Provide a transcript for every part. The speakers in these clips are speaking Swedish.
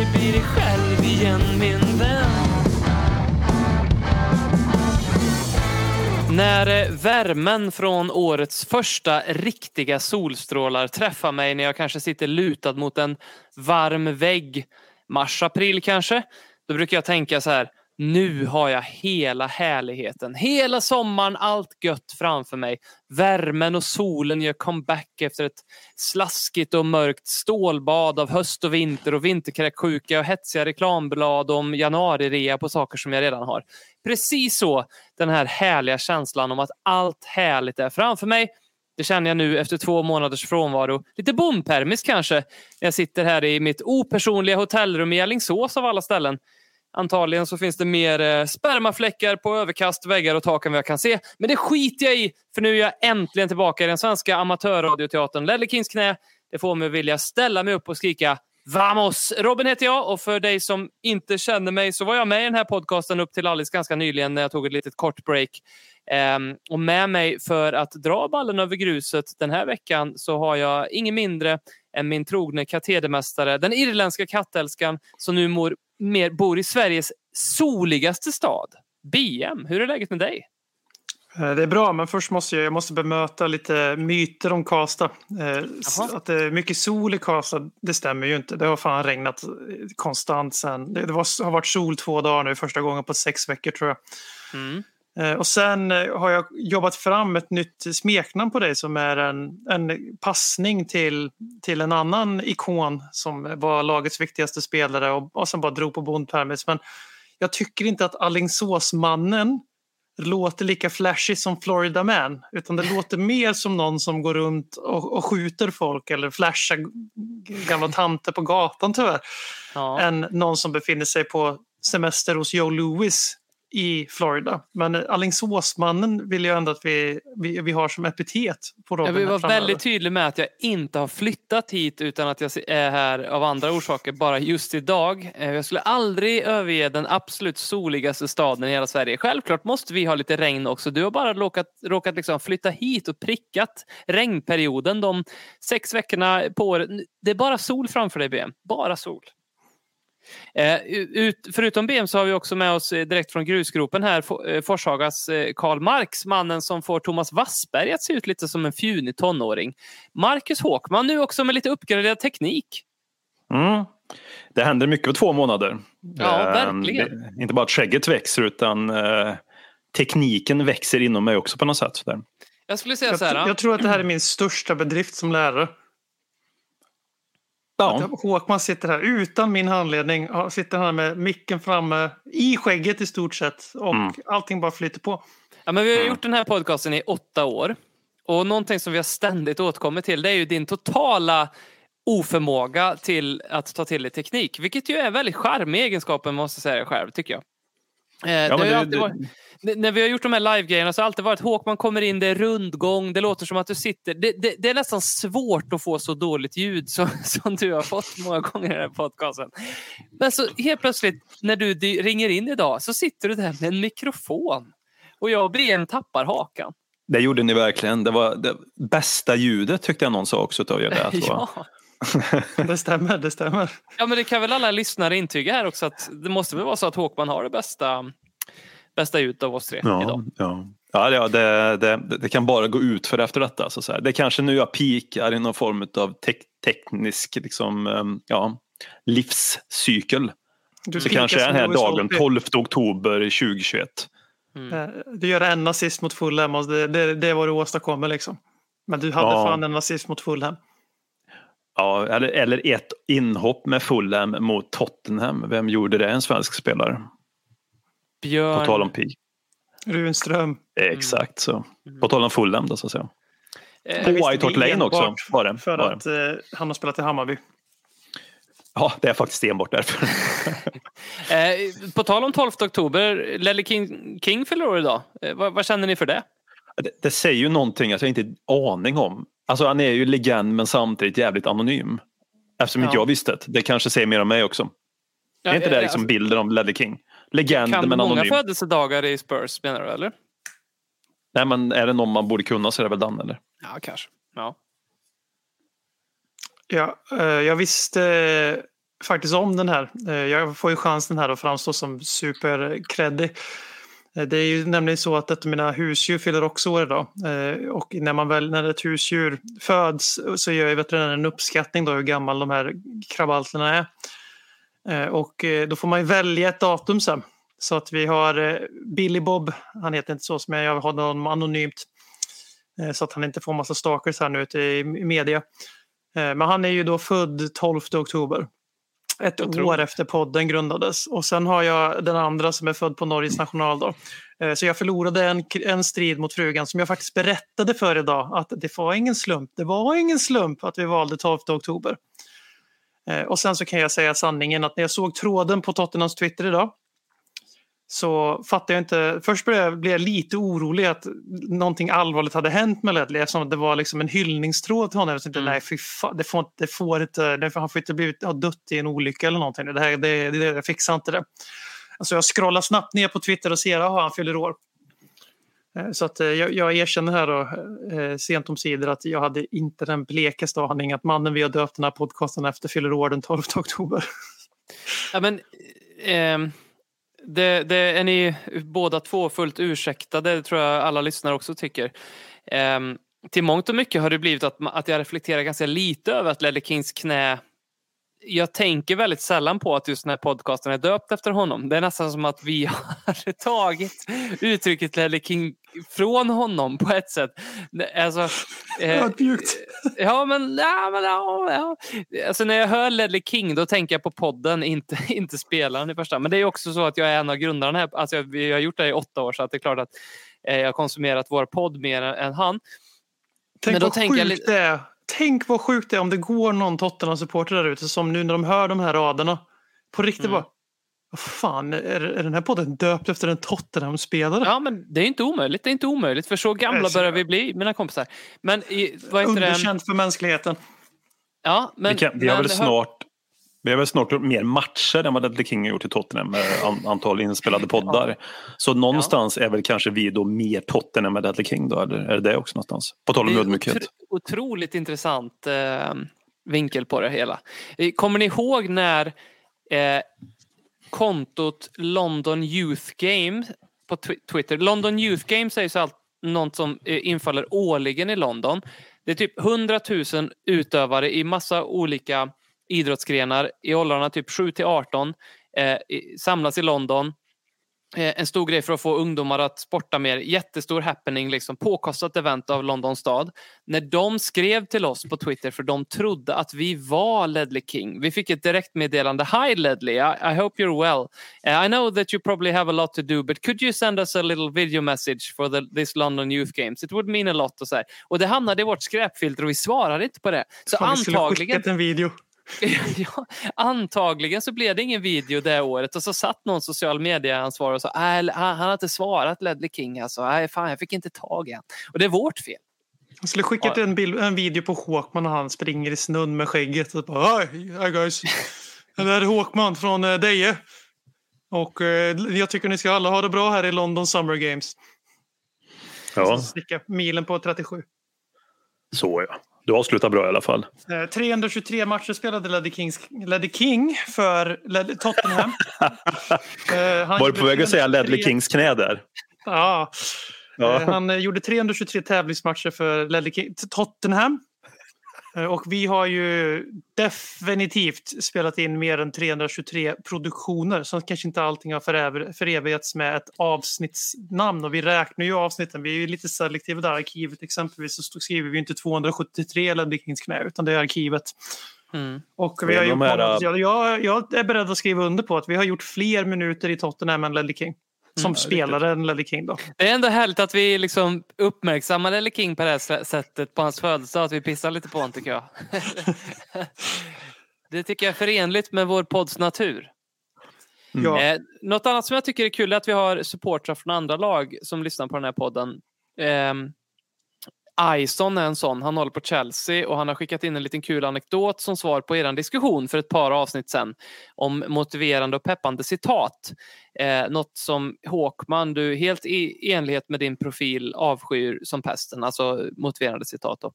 aldrig bli dig själv igen min vän. När eh, värmen från årets första riktiga solstrålar träffar mig när jag kanske sitter lutad mot en varm vägg, mars, april kanske, då brukar jag tänka så här, nu har jag hela härligheten, hela sommaren, allt gött framför mig. Värmen och solen gör comeback efter ett slaskigt och mörkt stålbad av höst och vinter och vinterkräksjuka och hetsiga reklamblad om januarirea på saker som jag redan har. Precis så den här härliga känslan om att allt härligt är framför mig. Det känner jag nu efter två månaders frånvaro. Lite bompermis kanske, när jag sitter här i mitt opersonliga hotellrum i Alingsås av alla ställen. Antagligen så finns det mer eh, spermafläckar på överkast, väggar och tak än vad jag kan se. Men det skiter jag i, för nu är jag äntligen tillbaka i den svenska amatörradioteatern Lellekins Kings knä. Det får mig att vilja ställa mig upp och skrika Vamos! Robin heter jag och för dig som inte känner mig så var jag med i den här podcasten upp till alldeles ganska nyligen när jag tog ett litet kort break. Um, och med mig för att dra ballen över gruset den här veckan så har jag ingen mindre än min trogne katedermästare, den irländska kattälskan som nu mår mer, bor i Sveriges soligaste stad. BM, hur är läget med dig? Eh, Det är bra, men först måste jag, jag måste bemöta lite myter om Karlstad. Eh, Jaha. Att det är mycket sol i Karlstad, det stämmer ju inte. Det har fan regnat eh, konstant sen. Det, det var, har varit sol två dagar nu, första gången på sex veckor tror jag. Mm. Eh, Och sen eh, har jag jobbat fram ett nytt smeknamn på dig som är en, en passning till, till en annan ikon som var lagets viktigaste spelare och, och som bara drog på bondpermis. Men jag tycker inte att Alingsåsmannen låter lika flashy som Florida Man. Utan det låter mer som någon som går runt och, och skjuter folk eller flashar gamla tanter på gatan tyvärr. Ja. Än någon som befinner sig på semester hos Joe Louis i Florida. Men Alingsåsmannen vill jag ändå att vi, vi, vi har som epitet på Robin. Jag vill vara väldigt tydlig med att jag inte har flyttat hit utan att jag är här av andra orsaker bara just idag. Eh, Jag skulle aldrig överge den absolut soligaste staden i hela Sverige. Självklart måste vi ha lite regn också. Du har bara råkat, råkat liksom flytta hit och prickat regnperioden de sex veckorna på året. Det är bara sol framför dig BM. Bara sol. Eh, ut, förutom BM så har vi också med oss eh, direkt från grusgropen här eh, Forshagas Karl Marx, mannen som får Thomas Wassberg att se ut lite som en fjunig tonåring. Marcus Håkman nu också med lite uppgraderad teknik. Mm. Det händer mycket på två månader. Ja, verkligen. det- Inte bara att skägget växer utan eh, tekniken växer inom mig också på något sätt. Där. Jag skulle säga Jag, så här. jag tror att det här är min största bedrift som lärare. Ja, Att Håkman sitter här utan min handledning. Sitter här med micken framme i skägget i stort sett. Och Mm. allting bara flyter på. Ja, men vi har gjort den här podcasten i åtta år. Och någonting som vi har ständigt återkommit till det är ju din totala oförmåga till att ta till dig teknik. Vilket ju är en väldigt charmig egenskap, måste jag säga själv, tycker jag. Eh, det ju det- det- varit, när vi har gjort de här live-grejerna så har det alltid varit Håkman kommer in, det är rundgång, det låter som att du sitter... Det, det, det är nästan svårt att få så dåligt ljud som, som du har fått många gånger i den här podcasten. Men så helt plötsligt när du ringer in idag så sitter du där med en mikrofon. Och jag och BM tappar hakan. det gjorde ni verkligen. Det var det bästa ljudet tyckte jag någon sa också utav er. Var. Ja. Det stämmer, det stämmer. ja, men det kan väl alla lyssnare intyga här också att det måste väl vara så att Håkman har det bästa, bästa ljudet av oss tre Ja, idag. ja. Ja, ja det, det, det kan bara gå ut för efter detta. Så så här. Det är kanske nu jag pikar i någon form av tek, teknisk liksom, ja, livscykel. Du Så kanske är den här dagen Holtby. 12 oktober 2021. Eh, Du gör en assist mot Fulham och det, det, det är vad du åstadkommer liksom. Men du hade Ja. fan en assist mot Fulham. Ja, eller, eller ett inhopp med Fulham mot Tottenham. Vem gjorde det? En svensk spelare. På Björn, tal om pig. Runström. Exakt så. På tal om Fulham då så att säga. eh, På visste White Hart det Lane också var det. För Var att eh, han har spelat i Hammarby. Ja, det är faktiskt enbart därför. Eh, på tal om 12 oktober, Lelle King, King fyller år idag. Eh, vad, vad känner ni för det? Det, det säger ju någonting att jag inte har aning om. Alltså han är ju legend men samtidigt jävligt anonym. Eftersom inte Ja. jag visste det. Det kanske säger mer om mig också. Är inte det liksom bilden av Ledley King? Legend Kan men många anonym. födelsedagar i Spurs menar du eller? Nej men är det någon man borde kunna så är det väl Dan eller? Ja, kanske. Ja. Ja, eh, jag visste eh, faktiskt om den här. Eh, Jag får ju chansen här att framstå som superkreddig. Eh, det är ju nämligen så att ett av mina husdjur fyller också år idag. Eh, och när, man väl, när ett husdjur föds så gör ju veterinären en uppskattning då hur gammal de här krabalterna är. Eh, och då får man ju välja ett datum sen. Så att vi har Billy Bob, han heter inte så, men jag har honom anonymt. Så att han inte får massa stalkers här nu ute i media. Men han är ju då född 12 oktober. Ett Otroligt. år efter podden grundades. Och sen har jag den andra som är född på Norges nationaldag. Eh, Så jag förlorade en, en strid mot frugan som jag faktiskt berättade för idag att det var ingen slump. Det var ingen slump att vi valde 12 oktober. Eh, Och sen så kan jag säga sanningen att när jag såg tråden på Tottenhams Twitter idag så fattade jag inte. Först blev jag, lite orolig att någonting allvarligt hade hänt med Ledley eftersom det var liksom en hyllningstråd till honom. Jag tänkte, Mm. nej, fy fan, det får, inte- det får inte, det han får inte blivit ja, dött i en olycka eller någonting. Det här, det, det, jag fixar inte det. Alltså jag scrollar snabbt ner på Twitter och ser att han fyller år. Eh, Så att eh, jag, jag erkänner här då, eh, sent om sidor att jag hade inte den blekaste aning att mannen vi har döpt den här podcasten efter fyller år den 12 oktober. Ja, men, ehm, det, det är ni båda två fullt ursäktade, det tror jag alla lyssnare också tycker. Um, till mångt och mycket har det blivit att, att jag reflekterar ganska lite över att Ledley Kings knä jag tänker väldigt sällan på att just den här podcasten är döpt efter honom. Det är nästan som att vi har tagit uttrycket Ledley King från honom på ett sätt. Alltså, eh, Ödmjukt. Ja, men, ja, men ja, ja. Alltså, när jag hör Ledley King då tänker jag på podden, inte, inte spelaren i första hand. Men det är också så att jag är en av grundarna här. Alltså, jag, vi har gjort det i åtta år så att det är klart att eh, jag har konsumerat vår podd mer än, han. Tänk Men då vad tänker jag sjukt lite- det är. Tänk vad sjukt det är om det går någon Tottenham-supporter där ute som nu när de hör de här raderna på riktigt Mm. bara vad fan, är, är den här podden döpt efter en Tottenham-spelare? Ja, men det är inte omöjligt. Det är inte omöjligt, för så gamla så- börjar vi bli, mina kompisar. Men i, vad heter? Underkänt för mänskligheten. Ja, men, vi, kan, vi har men väl hör- snart vi har väl snart gjort mer matcher än vad Ledley King har gjort i Tottenham med an, antal inspelade poddar. Så någonstans är väl kanske vi då mer Tottenham än Ledley King då, eller är det det också någonstans? På tal om Det är ödmjukhet. otro- otroligt intressant eh, vinkel på det hela. Eh, Kommer ni ihåg när eh, kontot London Youth Games på Twitter. London Youth Games är ju så allt, något som eh, infaller årligen i London. Det är typ 100 000 utövare i massa olika idrottsgrenar i åldrarna typ 7 till 18 eh, samlas i London. Eh, en stor grej för att få ungdomar att sporta mer. Jättestor happening, liksom, påkostat event av Londons stad. När de skrev till oss på Twitter för de trodde att vi var Ledley King. Vi fick ett direktmeddelande. Hi Ledley, I, I hope you're well. Uh, I know that you probably have a lot to do but could you send us a little video message for the, this London Youth Games? It would mean a lot. Och, så här. och det hamnade i vårt skräpfilter och vi svarade inte på det. Så Fan, vi skulle antagligen skickat en video. ja, antagligen så blev det ingen video det året och så satt någon social medieansvarig och sa "Nej, han han har inte svarat Ledley King alltså. Nej, fan, jag fick inte tag i han. Och det är vårt fel. Jag skulle skickat en, bild, en video på Håkman och han springer i snön med skägget. Och bara, hi, hi guys. Det är Håkman från uh, Deje. Och eh, jag tycker ni ska alla ha det bra här i London Summer Games. Ja, Så sticka milen på 37. så ja. Du avslutar bra i alla fall. Eh, 323 matcher spelade Ledley, Kings, Ledley King för Ledley, Tottenham. Eh, han Var du på väg att säga 323 Ledley Kings knä där? Ja. Ja. Eh, Han eh, gjorde 323 tävlingsmatcher för Ledley King, Tottenham. Eh, Och vi har ju definitivt spelat in mer än 323 produktioner. Så kanske inte allting har förev- förevigats med ett avsnittsnamn. Och vi räknar ju avsnitten. Vi är ju lite selektiva där. Arkivet exempelvis så skriver vi inte 273 Ledley Kings knä utan det är arkivet. Mm. Och vi har gjort här, äh, jag, jag, jag är beredd att skriva under på att vi har gjort fler minuter i Tottenham än Ledley King. Som Mm, spelare än Ledley King då. Det är ändå härligt att vi liksom uppmärksammar Ledley King på det här sä- sättet på hans födelsedag. Att vi pissar lite på honom tycker jag. Det tycker jag är förenligt med vår podds natur. Ja. Eh, något annat som jag tycker är kul är att vi har supportrar från andra lag som lyssnar på den här podden. Eh, Ison är en sån. Han håller på Chelsea och han har skickat in en liten kul anekdot som svar på er diskussion för ett par avsnitt sen. om motiverande och peppande citat. Eh, något som Håkman, du helt i enlighet med din profil avskyr som pesten, alltså motiverande citat. Då.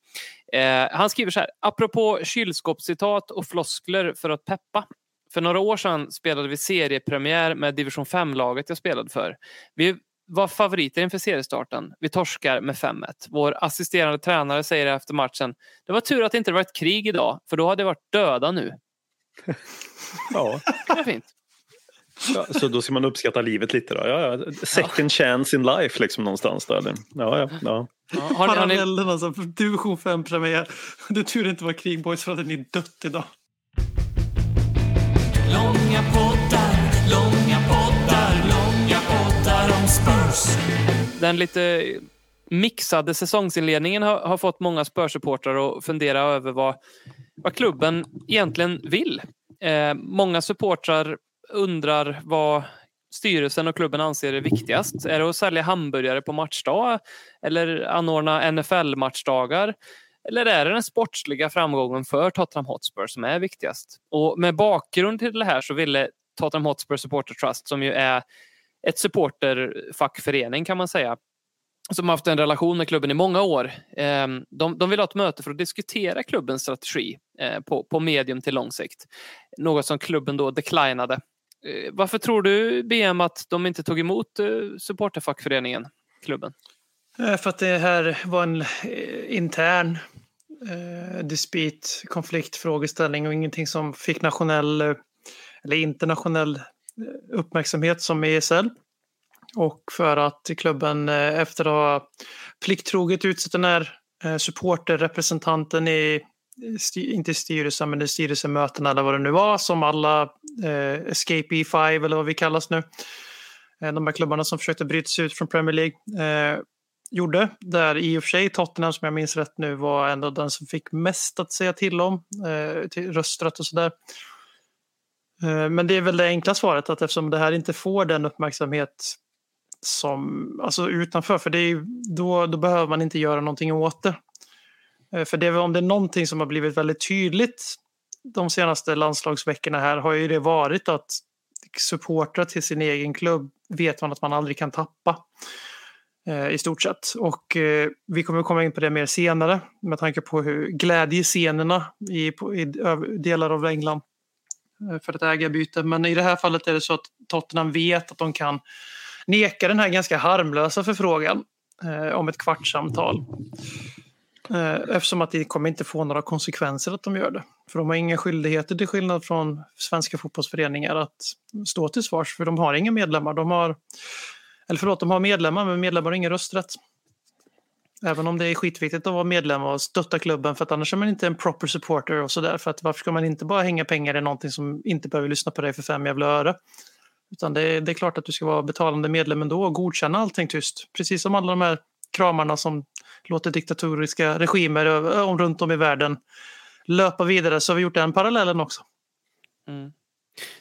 Eh, han skriver så här, apropå kylskåpscitat och floskler för att peppa. För några år sedan spelade vi seriepremiär med division 5-laget jag spelade för. Vi var favoriter inför seriestarten. Vi torskar med 5-1. Vår assisterande tränare säger efter matchen, det var tur att det inte var ett krig idag, för då hade vi varit döda nu. Ja. Det är fint. Ja, så då ska man uppskatta livet lite då. Ja, ja. Second chance in life liksom någonstans där. eller? Ja, ja, ja. Ja, har, ni, har ni, Parallellen alltså. för Division 5-premiär. Det är tur det inte var krig boys för att ni är dött idag. Långa poddar, Spurs. den lite mixade säsongsinledningen har, har fått många Spurs-supportrar att fundera över vad, vad klubben egentligen vill. Eh, många supportrar undrar vad styrelsen och klubben anser är viktigast. Är det att sälja hamburgare på matchdag eller anordna NFL-matchdagar? Eller är det den sportsliga framgången för Tottenham Hotspur som är viktigast? Och med bakgrund till det här så ville Tottenham Hotspur Supporter Trust, som ju är ett supporterfackförening kan man säga, som har haft en relation med klubben i många år. Ehm, de, de vill ha ett möte för att diskutera klubbens strategi eh, på, på medium till lång sikt. Något som klubben då declinade. Eh, varför tror du, BM, att de inte tog emot eh, supporterfackföreningen, klubben? För att det här var en intern eh, dispyt, konflikt, frågeställning och ingenting som fick nationell eller internationell uppmärksamhet som ESL. Och för att klubben eh, efter att ha plikttroget utsett den här eh, supporterrepresentanten i, inte styrelsen, men i styrelsemötena eller vad det nu var, som alla eh, Escape E5 eller vad vi kallas nu. Eh, de här klubbarna som försökte bryta sig ut från Premier League. Eh, gjorde. Där i och för sig Tottenham, som jag minns rätt nu, var ändå den som fick mest att säga till om. Eh, till rösträtt och sådär. Eh, men det är väl det enkla svaret att eftersom det här inte får den uppmärksamhet som, alltså utanför, för det är, då, då behöver man inte göra någonting åt det. Eh, för det är om det är någonting som har blivit väldigt tydligt de senaste landslagsveckorna här har ju det varit att supportrar till sin egen klubb vet man att man aldrig kan tappa eh, i stort sett. Och eh, vi kommer att komma in på det mer senare med tanke på hur glädjescenerna i, i delar av England Eh, för ett ägarbyte. Men i det här fallet är det så att Tottenham vet att de kan neka den här ganska harmlösa förfrågan eh, om ett kvartssamtal. Eh, eftersom att det kommer inte få några konsekvenser att de gör det. För de har inga skyldigheter till skillnad från svenska fotbollsföreningar att stå till svars för de har inga medlemmar. De har, eller förlåt, de har medlemmar men medlemmar har ingen rösträtt. Även om det är skitviktigt att vara medlem och stötta klubben för att annars är man inte en proper supporter och sådär. För att varför ska man inte bara hänga pengar i någonting som inte behöver lyssna på dig för fem jävla öre? Utan det är, det är klart att du ska vara betalande medlem ändå och godkänna allting tyst. Precis som alla de här kramarna som låter diktatoriska regimer om runt om i världen löpa vidare så har vi gjort den parallellen också. Mm.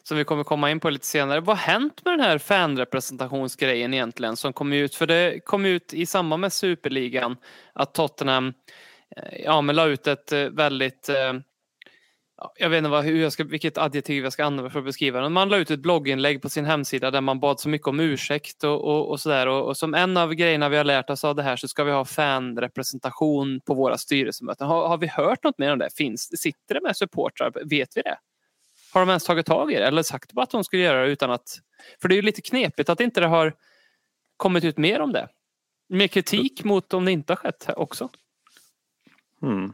Som vi kommer komma in på lite senare. Vad har hänt med den här fanrepresentationsgrejen egentligen som kom ut? För det kom ut i samband med Superligan att Tottenham eh, ja, men la ut ett eh, väldigt eh, jag vet inte vad, hur jag ska, vilket adjektiv jag ska använda för att beskriva det. Man la ut ett blogginlägg på sin hemsida där man bad så mycket om ursäkt och, och, och sådär. Och, och som en av grejerna vi har lärt oss av det här så ska vi ha fanrepresentation på våra styrelsemöten. Har, har vi hört något mer om det? Finns, sitter det med supportrar? Vet vi det? Har de ens tagit tag i det eller sagt bara att de skulle göra det utan att... För det är ju lite knepigt att inte det har kommit ut mer om det. Mer kritik mot om det inte har skett också. Mm.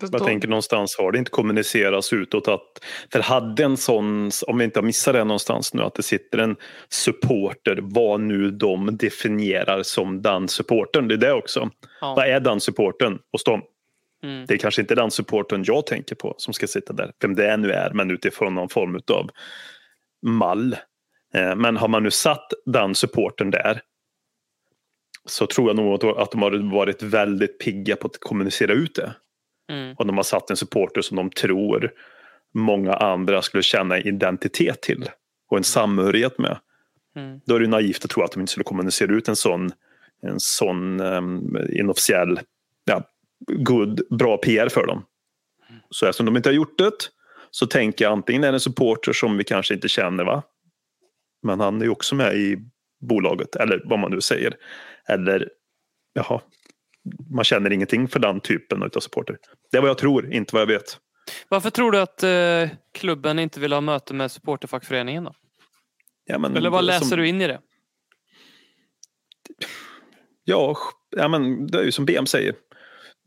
Jag tänker någonstans har det inte kommunicerats utåt att för hade en sån, om vi inte har missat det någonstans nu, att det sitter en supporter, vad nu de definierar som den supportern. Det är det också. Ja. Vad är den supportern hos dem? Mm. Det är kanske inte den supporten jag tänker på som ska sitta där, vem det nu är, men utifrån någon form av mall. Eh, Men har man nu satt den supporten där så tror jag nog att- de har varit väldigt pigga på att kommunicera ut det. Mm. Och de har satt en supporter som de tror många andra skulle känna identitet till och en samhörighet med. Mm. Då är det naivt att tro att de inte skulle kommunicera ut en sån, en sån um, inofficiell, good, bra PR för dem. Så eftersom de inte har gjort det så tänker jag antingen är det en supporter som vi kanske inte känner va? Men han är ju också med i bolaget eller vad man nu säger. Eller jaha, man känner ingenting för den typen av supporter. Det är vad jag tror, inte vad jag vet. Varför tror du att eh, klubben inte vill ha möte med supporterfackföreningen? Då? Ja, men, Eller vad läser som, du in i det? Ja, ja, men det är ju som BM säger.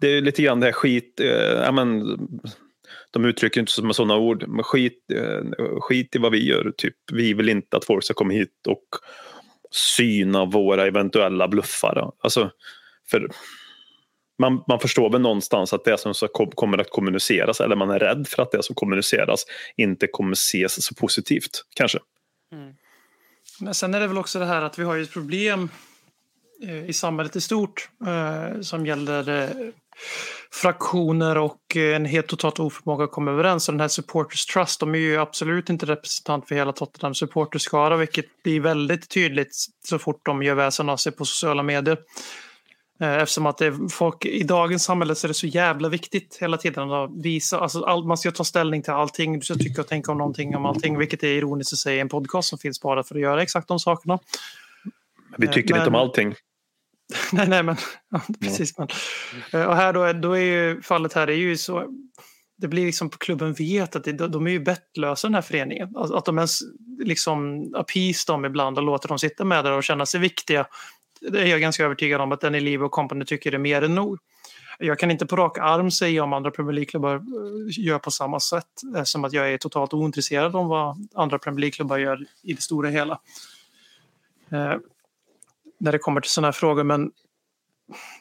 Det är lite grann det här skit, eh, men, de uttrycker inte med sådana ord, men skit, eh, skit i vad vi gör. Typ. Vi vill inte att folk ska komma hit och syna våra eventuella bluffar. Alltså, för man, man förstår väl någonstans att det som så kom, kommer att kommuniceras, eller man är rädd för att det som kommuniceras inte kommer ses så positivt, kanske. Mm. Men sen är det väl också det här att vi har ju ett problem i samhället i stort eh, som gäller eh, fraktioner och eh, en helt totalt oförmåga att komma överens. Och den här Supporters Trust, de är ju absolut inte representant för hela Tottenham supporterskara, vilket blir väldigt tydligt så fort de gör väsen av sig på sociala medier. Eh, Eftersom att folk, i dagens samhälle så är det så jävla viktigt hela tiden att visa, alltså all, man ska ta ställning till allting, du ska tycka och tänka om någonting om allting, vilket är ironiskt att säga i en podcast som finns bara för att göra exakt de sakerna. Vi tycker Men- inte om allting. nej, nej, men ja, precis. Men, Eh, och här då, då är ju fallet här är ju så. Det blir liksom på klubben vet att de är ju bettlösa den här föreningen. Att de ens liksom appease dem ibland och låter dem sitta med där och känna sig viktiga. Det är jag ganska övertygad om att den i Liv och Company tycker är mer än nog. Jag kan inte på rak arm säga om andra Premier League-klubbar eh, gör på samma sätt eftersom att jag är totalt ointresserad om vad andra Premier League-klubbar gör i det stora hela. När det kommer till sådana här frågor. Men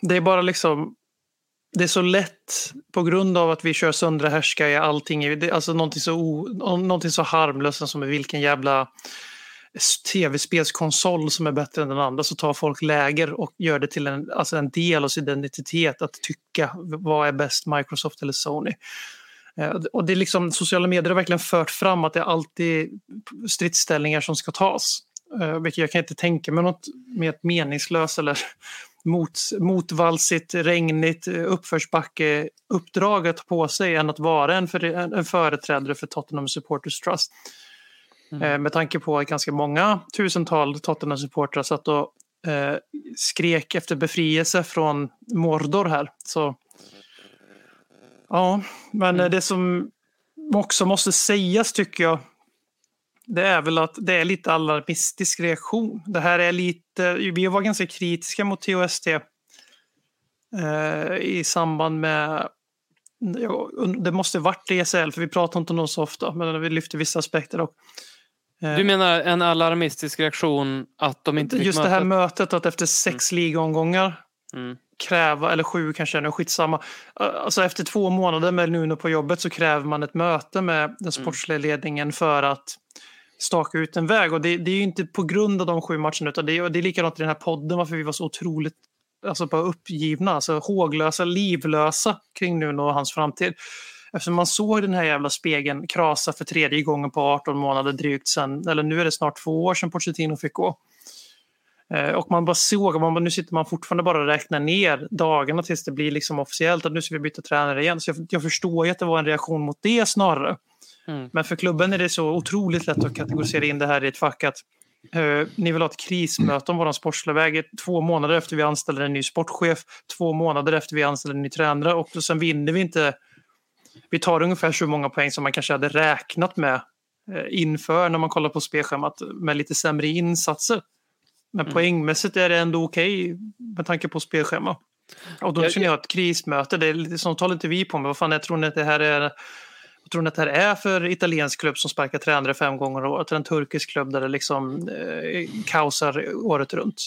det är bara liksom det är så lätt på grund av att vi kör söndra härska i allting. Det är alltså någonting så, o, någonting så harmlöst som vilken jävla tv-spelskonsol som är bättre än den andra så tar folk läger och gör det till en, alltså en del av sin identitet att tycka vad är bäst, Microsoft eller Sony. Eh, och det är liksom, sociala medier har verkligen fört fram att det är alltid stridsställningar som ska tas. Eh, Vilket jag kan inte tänka mig något mer meningslöst eller mot, motvalsigt, regnigt eh, uppförsbacke uppdrag att ta på sig än att vara en, för, en, företrädare för Tottenham Supporters Trust. Eh, med tanke på att ganska många tusental Tottenham-supportrar satt och eh, skrek efter befrielse från Mordor här. Så, ja, men eh, det som också måste sägas tycker jag det är väl att det är lite alarmistisk reaktion. Det här är lite, vi var ganska kritiska mot TOST eh, i samband med ja, det måste varit ESL, för vi pratar inte om dem så ofta, men vi lyfter vissa aspekter. Och, eh, Du menar en alarmistisk reaktion att de inte fick Just det här mötet? att efter sex ligaomgångar Mm. kräva, eller sju kanske nu, skitsamma. Alltså efter två månader med Nuno på jobbet så kräver man ett möte med Mm. den sportsliga ledningen för att staka ut en väg. Och det, det är ju inte på grund av de sju matcherna utan det är, det är likadant i den här podden varför vi var så otroligt alltså bara uppgivna, alltså håglösa, livlösa kring Nuno och hans framtid. Eftersom man såg den här jävla spegeln krasa för tredje gången på 18 månader drygt sen, eller nu är det snart två år sedan Pochettino fick gå. Eh, och man bara såg, man bara, nu sitter man fortfarande bara och räknar ner dagarna tills det blir liksom officiellt att nu ska vi byta tränare igen. Så jag, jag förstår ju att det var en reaktion mot det snarare. Mm. Men för klubben är det så otroligt lätt att kategorisera in det här i ett fack att eh, ni vill ha ett krismöte om vår sportsliga väg två månader efter vi anställer en ny sportchef, två månader efter vi anställer en ny tränare och sen vinner vi inte. Vi tar ungefär så många poäng som man kanske hade räknat med eh, inför när man kollar på spelschemat med lite sämre insatser. Men poängmässigt är det ändå okej med tanke på spelschema. Och då känner jag att krismöte, det är sånt talar inte vi på med. Vad fan, jag tror ni att det här är vad tror ni att det här är för italiensk klubb som sparkar tränare fem gånger om året? En turkisk klubb där det liksom eh, kaosar året runt.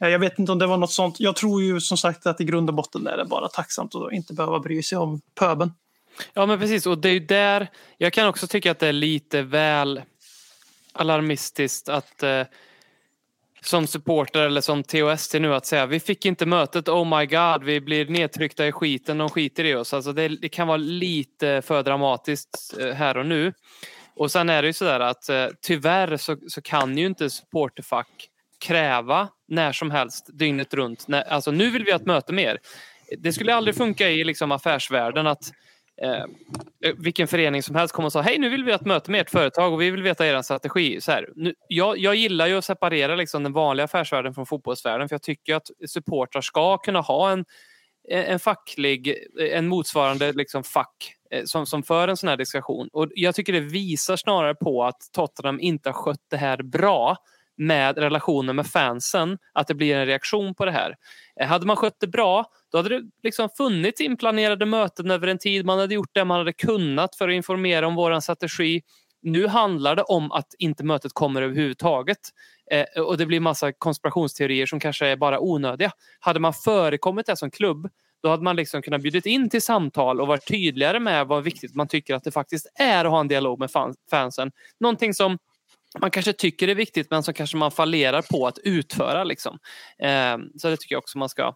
Eh, Jag vet inte om det var något sånt. Jag tror ju som sagt att i grund och botten är det bara tacksamt att inte behöva bry sig om pöben. Ja men precis och det är ju där jag kan också tycka att det är lite väl alarmistiskt att eh, som supporter eller som TOST nu att säga vi fick inte mötet, oh my god, vi blir nedtryckta i skiten, de skiter i oss. Alltså det, det kan vara lite för dramatiskt eh, här och nu. Och sen är det ju sådär att eh, tyvärr så, så kan ju inte supporterfack kräva när som helst dygnet runt. När, alltså nu vill vi ha ett möte med er. Det skulle aldrig funka i liksom affärsvärlden att Eh, eh, vilken förening som helst kommer och sa hej nu vill vi ha ett möte med ert företag och vi vill veta er strategi. Så här, nu, jag, jag gillar ju att separera liksom den vanliga affärsvärlden från fotbollsvärlden för jag tycker att supportrar ska kunna ha en, eh, en facklig, eh, en motsvarande liksom fack som, som för en sån här diskussion. Och jag tycker det visar snarare på att Tottenham inte har skött det här bra med relationen med fansen, att det blir en reaktion på det här. Eh, hade man skött det bra, då hade det liksom funnits inplanerade möten över en tid. Man hade gjort det man hade kunnat för att informera om vår strategi. Nu handlar det om att inte mötet kommer överhuvudtaget. Eh, och det blir massa konspirationsteorier som kanske är bara onödiga. Hade man förekommit det som klubb, då hade man liksom kunnat bjudit in till samtal och varit tydligare med vad viktigt man tycker att det faktiskt är att ha en dialog med fansen. Någonting som man kanske tycker är viktigt men som kanske man fallerar på att utföra. Liksom. Eh, så det tycker jag också man ska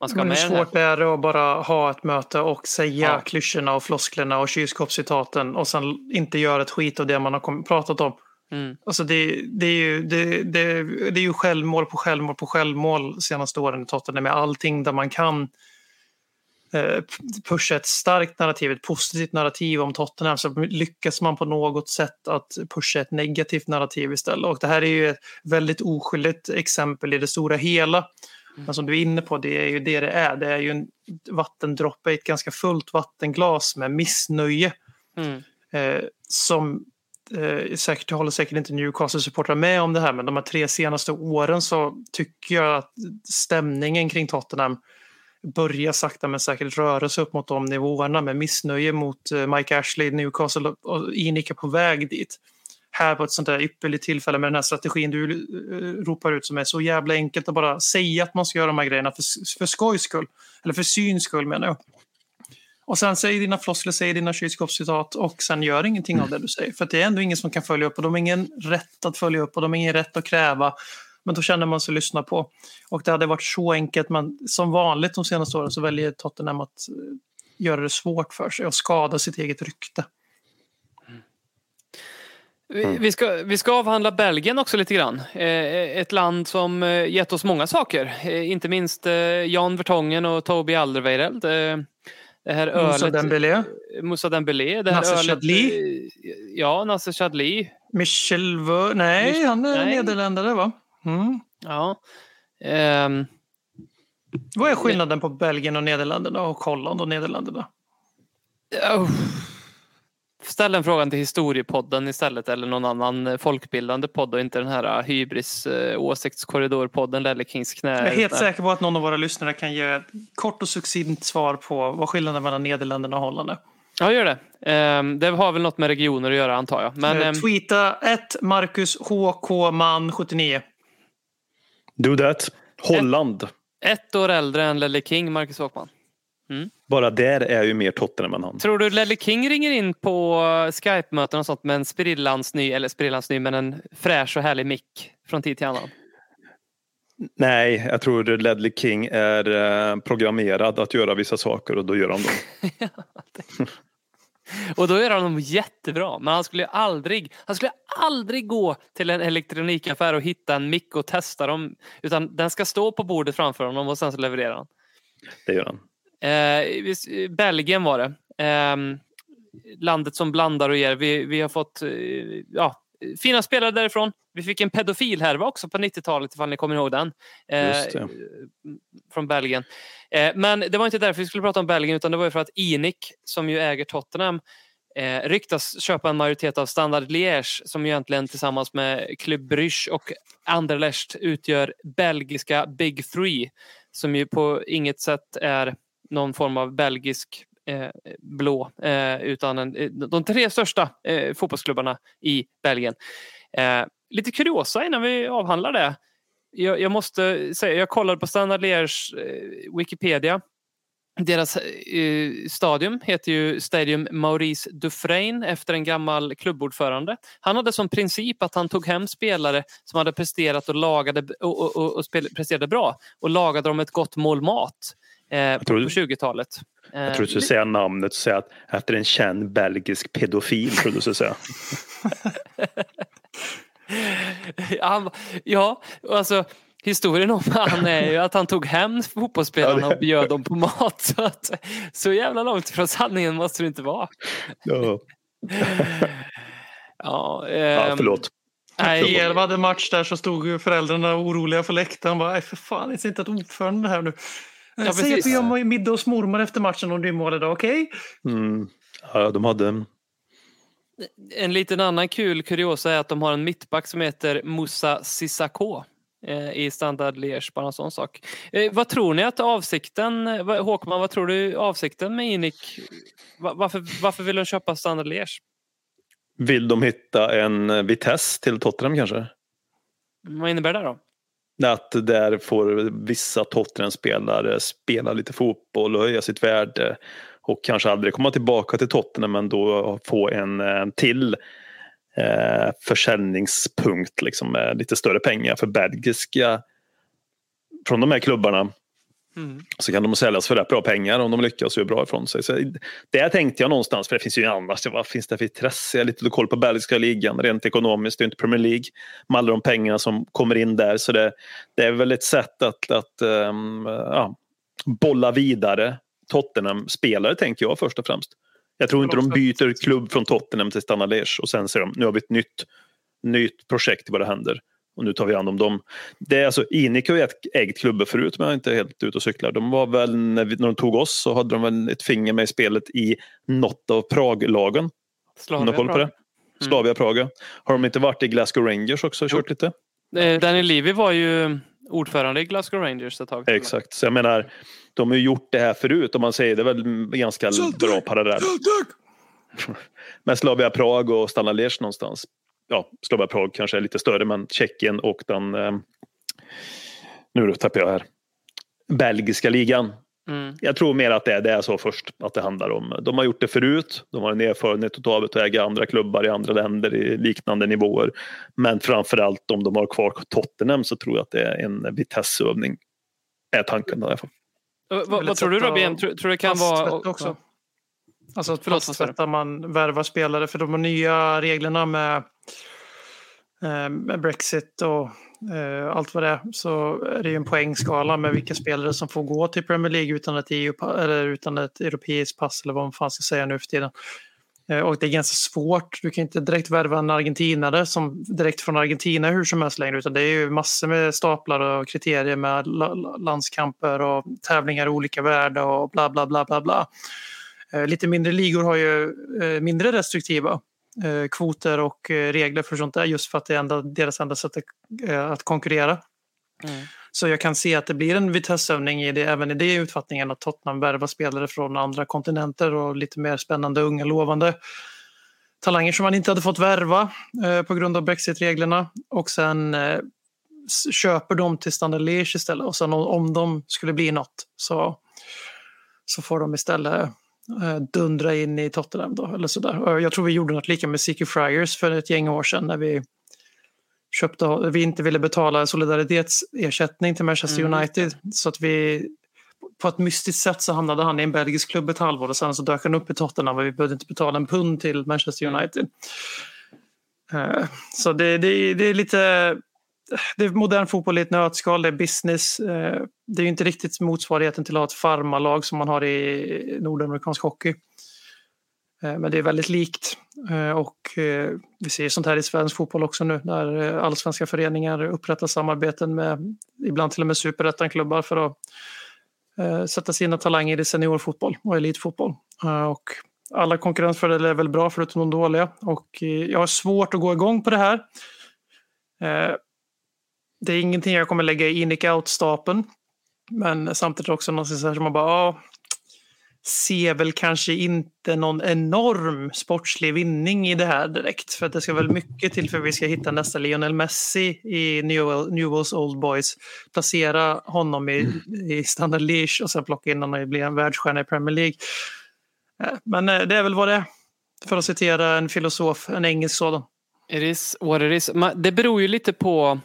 man ska hur svårt är det att bara ha ett möte och säga Ja. klyschorna och flosklerna och kylskåpscitaten och sen inte göra ett skit av det man har pratat om. Mm. Alltså det, det, är ju, det, det, det är ju självmål på självmål på självmål senaste åren i Tottenham med allting där man kan pusha ett starkt narrativ, ett positivt narrativ om Tottenham så lyckas man på något sätt att pusha ett negativt narrativ istället. Och det här är ju ett väldigt oskyldigt exempel i det stora hela. Men som du är inne på, det är ju det det är. Det är ju en vattendroppe i ett ganska fullt vattenglas med missnöje Mm. eh, som eh, säkert håller säkert inte Newcastle-supportrar med om det här men de här tre senaste åren så tycker jag att stämningen kring Tottenham börjar sakta men säkert röra sig upp mot de nivåerna med missnöje mot eh, Mike Ashley, Newcastle och- och Inik är på väg dit. Här på ett sånt där ypperligt tillfälle med den här strategin du eh, ropar ut som är så jävla enkelt att bara säga att man ska göra de här grejerna för, för skojs skull. Eller för syns skull menar jag. Och sen säg dina floskler, säg dina kylskåpscitat och sen gör ingenting av det du säger. För att det är ändå ingen som kan följa upp och de har ingen rätt att följa upp och de har ingen rätt att kräva. Men då känner man sig lyssna på. Och det hade varit så enkelt men som vanligt de senaste åren så väljer Tottenham att eh, göra det svårt för sig och skada sitt eget rykte. Vi, vi, ska, vi ska avhandla Belgien också lite grann. Eh, ett land som eh, gett oss många saker. Inte minst Jan Vertongen och Toby Alderweireld. Det här Moussa ölet. Dembélé, Moussa Dembélé. Det här Nasser ölet, Chadli. Ja, Nasser Chadli. Michel Veur, nej Mich- han är nej. nederländare va? Mm. Ja. Ehm, Vad är skillnaden på Belgien och Nederländerna och Holland och Nederländerna? oh. Ställ den frågan till historiepodden istället eller någon annan folkbildande podd och inte den här eh, hybris eh, åsiktskorridorpodden Lelle Kings knä. Jag är helt säker på att någon av våra lyssnare kan ge ett kort och succint svar på vad skillnaden mellan Nederländerna och Holland är. Ja, gör det. Ehm, det har väl något med regioner att göra antar jag. Men Eh, ehm, Tweeta 1 Marcus HK man 79. Do that. Holland. ett år äldre än Lelle King, Marcus Håkman. Bara där är ju mer Tottenham än han. Tror du Lelle King ringer in på Skype-möten och sånt med en sprillans ny, eller sprillans ny, men en fräsch och härlig mick från tid till annan? Nej, jag tror Ledley King är eh, programmerad att göra vissa saker och då gör han dem. Och då gör han dem jättebra. Men han skulle aldrig, han skulle aldrig gå till en elektronikaffär och hitta en mick och testa dem. Utan den ska stå på bordet framför honom och sen så levererar han. Det gör han. Eh, Belgien var det. Eh, landet som blandar och ger. Vi, vi har fått eh, ja, fina spelare därifrån. Vi fick en pedofil härva också på 90-talet ifall ni kommer ihåg den. Eh. Från Belgien. Eh, men det var inte därför vi skulle prata om Belgien utan det var för att Inik som ju äger Tottenham eh, ryktas köpa en majoritet av Standard Liège som ju egentligen tillsammans med Club Brugge och Anderlecht utgör belgiska Big Three som ju på inget sätt är någon form av belgisk blå eh, utan en, eh, de tre största eh, fotbollsklubbarna i Belgien. Eh, lite kuriosa innan vi avhandlar det. Jag, jag måste säga, jag kollade på Standard Lièges eh, Wikipedia deras eh, stadium heter ju Stadium Maurice Dufresne efter en gammal klubbordförande. Han hade som princip att han tog hem spelare som hade presterat och, lagade, och, och, och, och spel, presterade bra och lagade dem ett gott mål mat eh, på 20-talet. Eh, Jag tror du skulle säga namnet och säga att efter en känd belgisk pedofil. Tror du skulle säga. han, ja, alltså historien om han är ju att han tog hem fotbollsspelarna och bjöd dem på mat. Så, att, så jävla långt från sanningen måste det inte vara. Ja, Ja, ja, ehm, förlåt. Nej, elva hade match där så stod ju föräldrarna oroliga på läktaren. Bara, "Nej, för fan, det är inte ett ordförande här nu. Ja, Säg att vi har middag hos mormor efter matchen om det är mål idag, okej? Mm. Ja, de hade... En liten annan kul kuriosa är att de har en mittback som heter Moussa Sissako eh, i Standard Liège, bara en sån sak. Eh, vad tror ni att avsikten, vad- Håkman, vad tror du avsikten med Inik? Va- Varför, varför vill de köpa Standard Liège? Vill de hitta en eh, Vitesse till Tottenham kanske? Vad innebär det då? Att där får vissa Tottenham-spelare spela lite fotboll och höja sitt värde och kanske aldrig komma tillbaka till Tottenham men då få en till eh, försäljningspunkt liksom, med lite större pengar för belgiska från de här klubbarna. Mm. så kan de säljas för rätt bra pengar om de lyckas och gör bra ifrån sig. Så det tänkte jag någonstans, för det finns ju annars, vad finns det för intresse? Jag har lite koll på belgiska ligan rent ekonomiskt, det är inte Premier League med alla de pengarna som kommer in där. Så det, det är väl ett sätt att, att ehm, ja, bolla vidare Tottenham-spelare tänker jag först och främst. Jag tror inte de byter klubb från Tottenham till Stana Liège och sen säger de nu har vi ett nytt, nytt projekt vad det händer. Och nu tar vi hand om dem. Det är alltså, Inik har ju ägt klubbar förut men jag är inte helt ute och cyklar. De var väl, när, vi, när de tog oss så hade de väl ett finger med i spelet i något av Prag-lagen. Har koll på det? Slavia Praga. Har de inte varit i Glasgow Rangers också och kört lite? Eh, Danny Levy var ju ordförande i Glasgow Rangers ett tag. Exakt, så jag menar de har ju gjort det här förut om man säger det är väl ganska bra parallell. Men Slavia Prag och Stana Liège någonstans. Ja, Slavia Prag kanske är lite större men Tjeckien och den eh, nu tappar jag här. Belgiska ligan. Mm. Jag tror mer att det är, det är så först att det handlar om. De har gjort det förut. De har en erfarenhet av att äga andra klubbar i andra länder i liknande nivåer. Men framförallt om de har kvar Tottenham så tror jag att det är en Vitesse-övning. Är tanken i alla fall. Eh, Vad, vad tror du Robin? Tror, tror det kan vara... Också. Alltså att Förlåt, sa fasttvätta man värvar spelare för de nya reglerna med Eh, Brexit och eh, allt vad det är så är det ju en poängskala med vilka spelare som får gå till Premier League utan ett, EU, eller utan ett europeiskt pass eller vad man fan ska säga nu för tiden. Eh, Och det är ganska svårt. Du kan inte direkt värva en argentinare som direkt från Argentina hur som helst längre utan det är ju massor med staplar och kriterier med landskamper och tävlingar i olika värde och bla bla bla bla bla. Eh, Lite mindre ligor har ju eh, mindre restriktiva kvoter och eh, regler för sånt där just för att det är enda, deras enda sätt att- eh, att konkurrera. Mm. Så jag kan se att det blir en Vitesse-övning i det, även i det utfattningen att Tottenham värvar spelare från andra kontinenter och lite mer spännande, unga, lovande talanger som man inte hade fått värva eh, på grund av Brexit-reglerna och sen eh, köper de till Standard Liège istället och sen om, om de skulle bli något så, så får de istället eh, dundra in i Tottenham då, eller sådär. Och Jag tror vi gjorde något lika med Siki Friars för ett gäng år sedan när vi köpte, vi inte ville betala solidaritetsersättning till Manchester Mm. United. Så att vi på ett mystiskt sätt så hamnade han i en belgisk klubb ett halvår och sen så dök han upp i Tottenham och vi behövde inte betala en pund till Manchester United. Eh, Så det, det, det är lite det är modern fotboll i ett nötskal, det är business. Eh, det är ju inte riktigt motsvarigheten till att ha ett farmalag som man har i nordamerikansk hockey. Eh, men det är väldigt likt. Eh, och vi ser sånt här i svensk fotboll också nu när allsvenska föreningar upprättar samarbeten med ibland till och med superettan-klubbar för att sätta sina talanger i seniorfotboll och elitfotboll. Och alla konkurrensfördelar är väl bra förutom de dåliga. Och jag har svårt att gå igång på det här. Det är ingenting jag kommer lägga i in out-stapeln. Men samtidigt också någonting så här som man bara, ja, ser väl kanske inte någon enorm sportslig vinning i det här direkt. För att det ska väl mycket till för att vi ska hitta nästa Lionel Messi i Newell, Newells Old Boys. Placera honom i, i Standard Leash och sen plocka in honom och bli en världsstjärna i Premier League. Eh, men eh, det är väl vad det är. För att citera en filosof, en engelsk sådan. It is what it is. Det beror ju lite på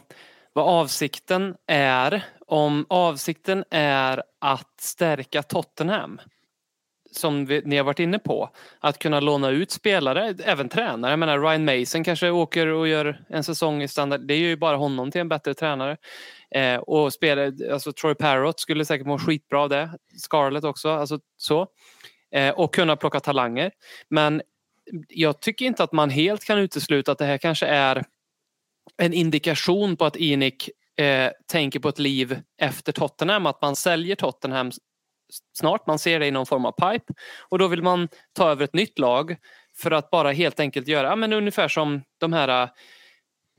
vad avsikten är. Om avsikten är att stärka Tottenham som vi, ni har varit inne på. Att kunna låna ut spelare, även tränare. Jag menar Ryan Mason kanske åker och gör en säsong i standard. Det är ju bara honom till en bättre tränare. Eh, och spelare, alltså Troy Parrott skulle säkert må skitbra av det. Scarlett också, alltså så. Eh, och kunna plocka talanger. Men jag tycker inte att man helt kan utesluta att det här kanske är en indikation på att Inik eh, tänker på ett liv efter Tottenham. Att man säljer Tottenham snart. Man ser det i någon form av pipe. Och då vill man ta över ett nytt lag för att bara helt enkelt göra ja, men ungefär som de här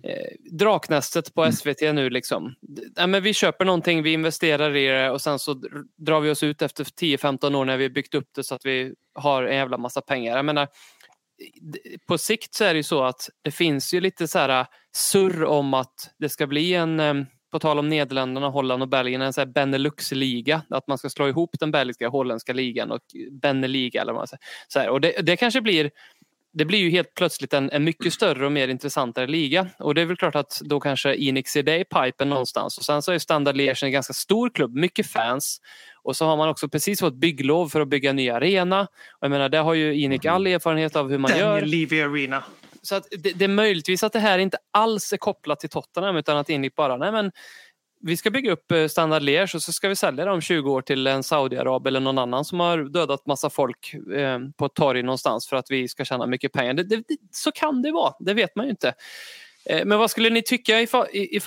eh, Draknästet på SVT nu. Liksom. Ja, men vi köper någonting, vi investerar i det och sen så dr- drar vi oss ut efter 10-15 år när vi byggt upp det så att vi har en jävla massa pengar. Jag menar, på sikt så är det ju så att det finns ju lite så här äh, surr om att det ska bli en, ähm, på tal om Nederländerna, Holland och Belgien, en så här Benelux-liga. Att man ska slå ihop den belgiska och holländska ligan och Beneliga eller vad man säger. Så här, och det, det kanske blir det blir ju helt plötsligt en, en mycket större och mer intressantare liga. Och det är väl klart att då kanske Enix är det i pipen någonstans. Och sen så är Standard Liège en ganska stor klubb, mycket fans. Och så har man också precis fått bygglov för att bygga en ny arena. Och jag menar, det har ju Enik all erfarenhet av hur man gör. Daniel Levy Arena. Så att det, det är möjligtvis att det här inte alls är kopplat till Tottenham utan att Enik bara, nej men vi ska bygga upp eh, Standard Liège och så ska vi sälja det om 20 år till en Saudiarab eller någon annan som har dödat massa folk eh, på ett torg någonstans för att vi ska tjäna mycket pengar. Det, det, så kan det vara, det vet man ju inte. Eh, men vad skulle ni tycka ifall,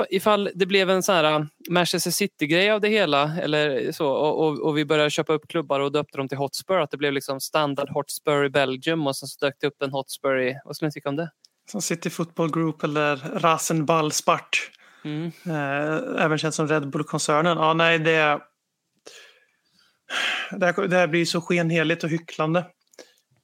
ifall, det blev en sån här eh, Manchester City-grej av det hela eller så, och, och, och vi började köpa upp klubbar och döpte dem till Hotspur? Att det blev liksom Standard Hotspur i Belgium och sen så dök det upp en Hotspur i... Vad skulle ni tycka om det? Som City Football Group eller Rasenball Spart. Mm. Eh, även känt som Red Bull-koncernen. Ja, nej, det, det, här, det här blir så skenheligt och hycklande.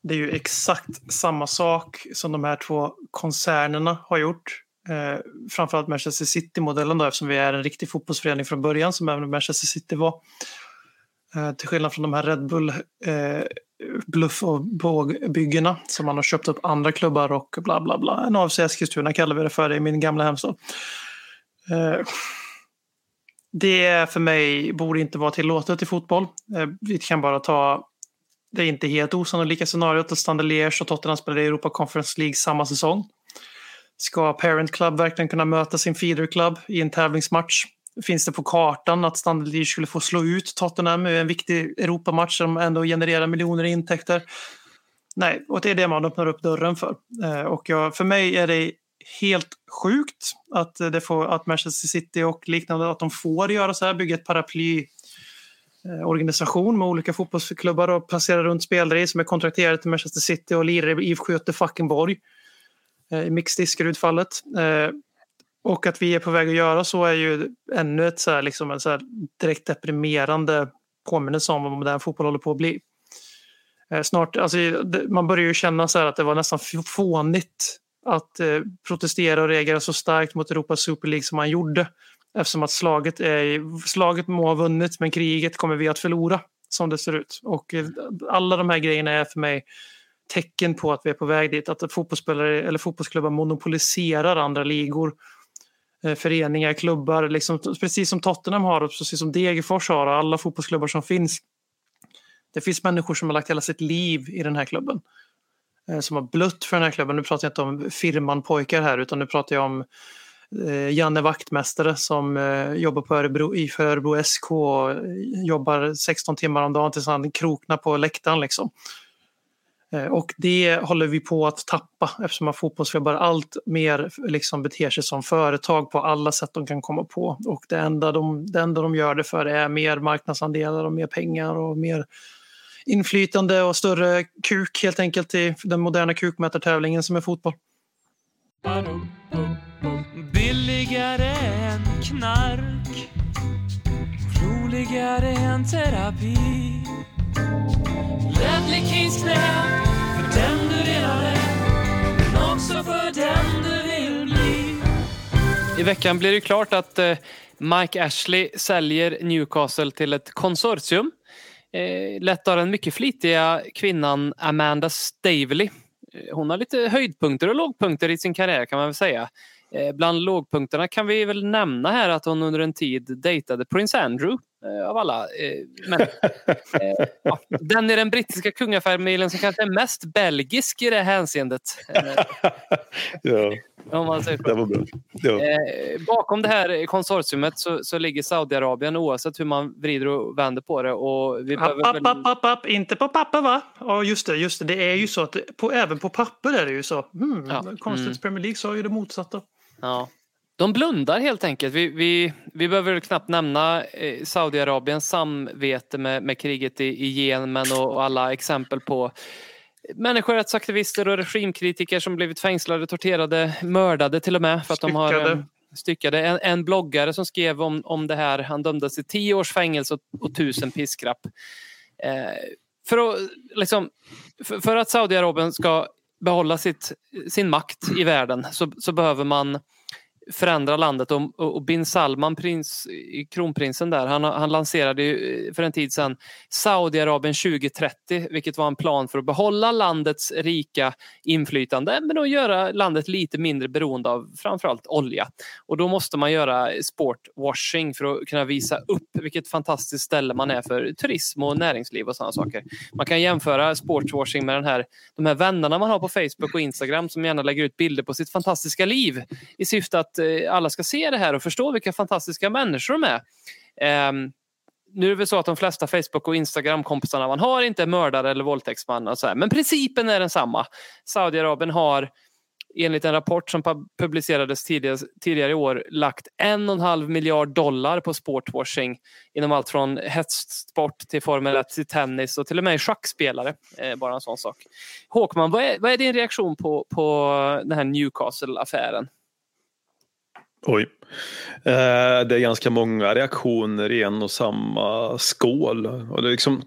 Det är ju exakt samma sak som de här två koncernerna har gjort. Eh, framförallt Manchester City-modellen då, eftersom vi är en riktig fotbollsförening från början som även Manchester City var. Eh, till skillnad från de här Red Bull eh, bluff och bågbyggena som man har köpt upp andra klubbar och bla bla bla. En AFC Eskilstuna kallar vi det för i min gamla hemstad. Eh, det för mig borde inte vara tillåtet i fotboll. Eh, vi kan bara ta det är inte helt osannolika scenariot att Standard Liège och Tottenham spelar i Europa Conference League samma säsong. Ska Parent Club verkligen kunna möta sin Feeder Club i en tävlingsmatch? Finns det på kartan att Standard Liège skulle få slå ut Tottenham i en viktig Europamatch som ändå genererar miljoner i intäkter? Nej, och det är det man öppnar upp dörren för. Eh, och jag, för mig är det helt sjukt att, det får, att Manchester City och liknande att de får göra så här, bygga ett paraply eh, organisation med olika fotbollsklubbar och placera runt spelare i som är kontrakterade till Manchester City och lirar i IFK Göteborg Eh, i Mixed Diskerud-fallet. Eh, och att vi är på väg att göra så är ju ännu ett så här, liksom en så här direkt deprimerande påminnelse om vad modern fotboll håller på att bli. Eh, snart, alltså, man börjar ju känna så här att det var nästan fånigt att protestera och reagera så starkt mot Europas Super League som man gjorde. Eftersom att slaget, är, slaget må ha vunnit men kriget kommer vi att förlora som det ser ut. Och alla de här grejerna är för mig tecken på att vi är på väg dit. Att fotbollsspelare eller fotbollsklubbar monopoliserar andra ligor. Eh, föreningar, klubbar, liksom, precis som Tottenham har och precis som Degerfors har och alla fotbollsklubbar som finns. Det finns människor som har lagt hela sitt liv i den här klubben. Eh, som har blött för den här klubben. Nu pratar jag inte om firman pojkar här utan nu pratar jag om eh, Janne Vaktmästare som jobbar på Örebro, i för Örebro SK och jobbar 16 timmar om dagen tills han kroknar på läktaren. Liksom. Eh, och det håller vi på att tappa eftersom att fotbollsklubbar allt mer liksom beter sig som företag på alla sätt de kan komma på. Och det enda de, det enda de gör det för är mer marknadsandelar och mer pengar och mer inflytande och större kuk helt enkelt i den moderna kukmätartävlingen som är fotboll. Billigare än knark Roligare än terapi Ledley Kings knä studerade, men också för den du vill bli. I veckan blir det klart att eh, Mike Ashley säljer Newcastle till ett konsortium. Eh, lett av den mycket flitiga kvinnan Amanda Stavely. Eh, hon har lite höjdpunkter och lågpunkter i sin karriär kan man väl säga. Bland lågpunkterna kan vi väl nämna här att hon under en tid dejtade Prince Andrew av alla. eh, Men, eh, ja, den i den brittiska kungafamiljen som kanske är mest belgisk i det hänseendet. eh, ja, Om man säger så. det var bra. Ja. Eh, bakom det här konsortiumet så, så ligger Saudiarabien oavsett hur man vrider och vänder på det. Och vi App, behöver app, väl... app, app, app. Inte på papper va? Ja just det, just det. Det är ju så att på, även på papper är det ju så. Hmm, Ja, Konstigt, mm. Premier League sa ju det motsatta. Ja. De blundar helt enkelt. Vi, vi, vi behöver knappt nämna eh, Saudiarabiens samvete med, med kriget i, i Jemen och, och alla exempel på människorättsaktivister och regimkritiker som blivit fängslade, torterade, mördade till och med för att de har Styckade. eh, styckade. En, en bloggare som skrev om, om det här, han dömdes till tio års fängelse och, och tusen piskrapp. Eh, för, att, liksom, för, för att Saudiarabien ska behålla sitt, sin makt i världen så, så behöver man förändra landet och, och bin Salman, prins, kronprinsen där, han, han lanserade ju eh, för en tid sedan Saudiarabien 2030, vilket var en plan för att behålla landets rika inflytande men att göra landet lite mindre beroende av framförallt olja. Och då måste man göra sportwashing för att kunna visa upp vilket fantastiskt ställe man är för turism och näringsliv och sådana saker. Man kan jämföra sportwashing med den här, de här vännerna man har på Facebook och Instagram som gärna lägger ut bilder på sitt fantastiska liv i syfte att Eh, alla ska se det här och förstå vilka fantastiska människor de är. Um, nu är det väl så att de flesta Facebook och Instagram-kompisarna man har inte är mördare eller våldtäktsman. Och så här. Men principen är densamma. Saudiarabien har enligt en rapport som publicerades tidigare, tidigare i år lagt en och en halv miljard dollar på sportwashing inom allt från hästsport till Formel 1 till tennis och till och med schackspelare. Eh, bara en sån sak. Håkman, vad är, vad är din reaktion på, på den här Newcastle-affären? Oj. Eh, det är ganska många reaktioner i en och samma skål. Och det är liksom...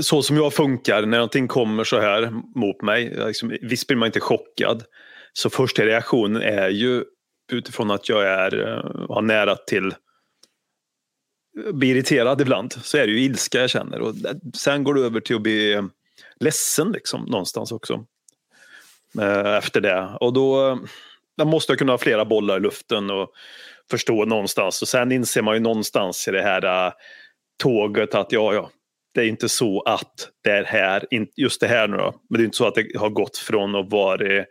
Så som jag funkar, när någonting kommer så här mot mig, liksom, visst blir man inte chockad. Så första reaktionen är ju utifrån att jag är, eh, har nära till bli irriterad ibland så är det ju ilska jag känner och sen går det över till att bli ledsen liksom någonstans också. Eh, Efter det och då den måste kunna ha flera bollar i luften och förstå någonstans. Och sen inser man ju någonstans i det här uh, tåget att ja, ja, det är inte så att det är här, just det här nu då, men det är inte så att det har gått från att vara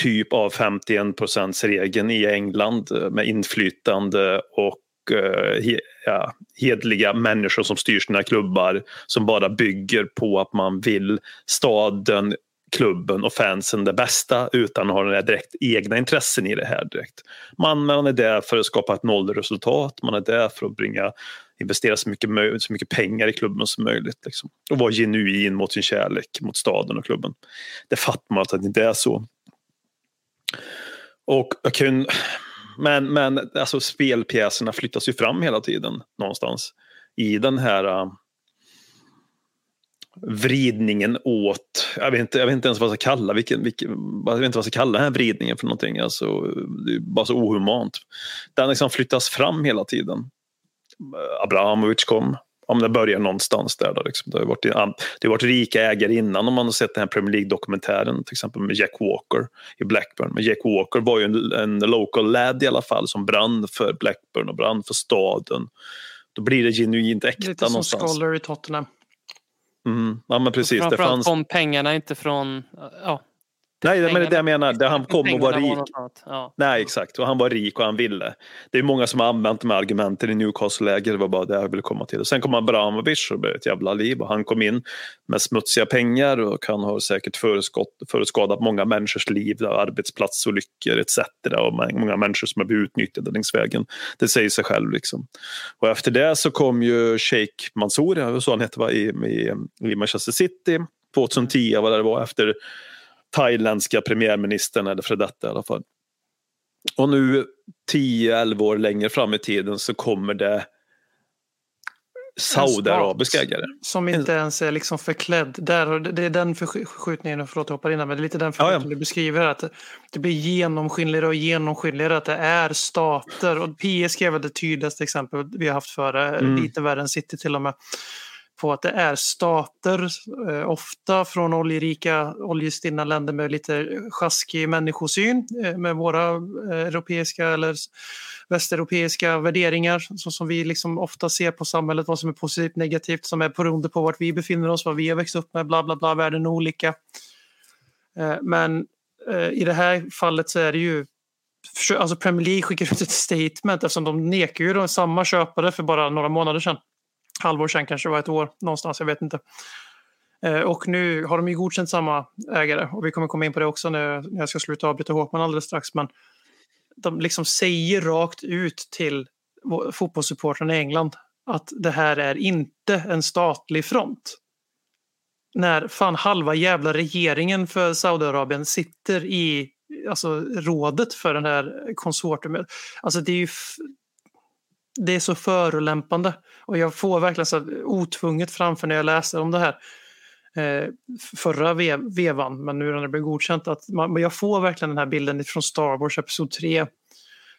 typ av 51 procents regeln i England äh, med inflytande och eh, he, ja, hedliga människor som styr sina klubbar som bara bygger på att man vill staden klubben och fansen det bästa utan att ha några direkt egna intressen i det här direkt. Man, man är där för att skapa ett nollresultat, man är där för att bringa investera så mycket, så mycket pengar i klubben som möjligt. Liksom. Och vara genuin mot sin kärlek mot staden och klubben. Det fattar man att det inte är så. Och jag kan, men men alltså, spelpjäserna flyttas ju fram hela tiden någonstans i den här uh, vridningen åt, jag vet inte, jag vet inte ens vad jag ska kalla, vilken, vilken, jag vet inte vad jag ska kalla den här vridningen för någonting. Alltså, det är bara så ohumant. Den liksom flyttas fram hela tiden. Abramovic kom, om det börjar någonstans där. Då, liksom. det, har varit, det har varit rika ägare innan om man har sett den här Premier League-dokumentären till exempel med Jack Walker i Blackburn. Men Jack Walker var ju en, en local lad i alla fall som brann för Blackburn och brann för staden. Då blir det genuint äkta Lite som någonstans. Scholar i Tottenham. Mm. Ja men precis, det Framförallt fanns... kom pengarna inte från... Ja, Nej men det är det jag menar, det han kom och var rik. Ja. Nej exakt, och han var rik och han ville. Det är många som har använt de här argumenten i Newcastle-läger, det var bara det jag ville komma till. Och sen kom Abramovic och det blev ett jävla liv och han kom in med smutsiga pengar och han har säkert förutskadat många människors liv, arbetsplatsolyckor etc. Och må- många människor som har blivit utnyttjade längs vägen. Det säger sig själv liksom. Och efter det så kom ju Sheikh Mansour, så han hette va, i, i, i Manchester City 2010 vad det var efter thailändska premiärministern eller för detta i alla fall. Och nu 10-11 år längre fram i tiden så kommer det Saudiarabisk ägare. Som inte ens är liksom förklädd. Där, det är den förskjutningen, förlåt jag hoppar in här, men det är lite den förskjutningen Ja, ja. du beskriver. Att det blir genomskinligare och genomskinligare att det är stater. Och PSG är väl det tydligaste exempel vi har haft före, Mm. lite värre än City till och med. På att det är stater, eh, ofta från oljerika, oljestinna länder med lite sjaskig människosyn, eh, med våra eh, europeiska eller västeuropeiska värderingar så som vi liksom ofta ser på samhället, vad som är positivt, negativt, som är beroende på vart vi befinner oss, vad vi har växt upp med, bla bla bla, världen är olika. Eh, Men eh, i det här fallet så är det ju Alltså Premier League skickar ut ett statement eftersom de nekar ju då samma köpare för bara några månader sedan. Halvår sedan kanske det var ett år någonstans, jag vet inte. Eh, och nu har de ju godkänt samma ägare och vi kommer komma in på det också när jag ska sluta avbryta Håkman alldeles strax. Men de liksom säger rakt ut till fotbollssupportrarna i England att det här är inte en statlig front. När fan halva jävla regeringen för Saudiarabien sitter i alltså, rådet för den här konsortiumet. Alltså det är ju det är så förolämpande och jag får verkligen så otvunget framför när jag läser om det här eh, förra ve- vevan, men nu när det blev godkänt, att man, jag får verkligen den här bilden från Star Wars Episod 3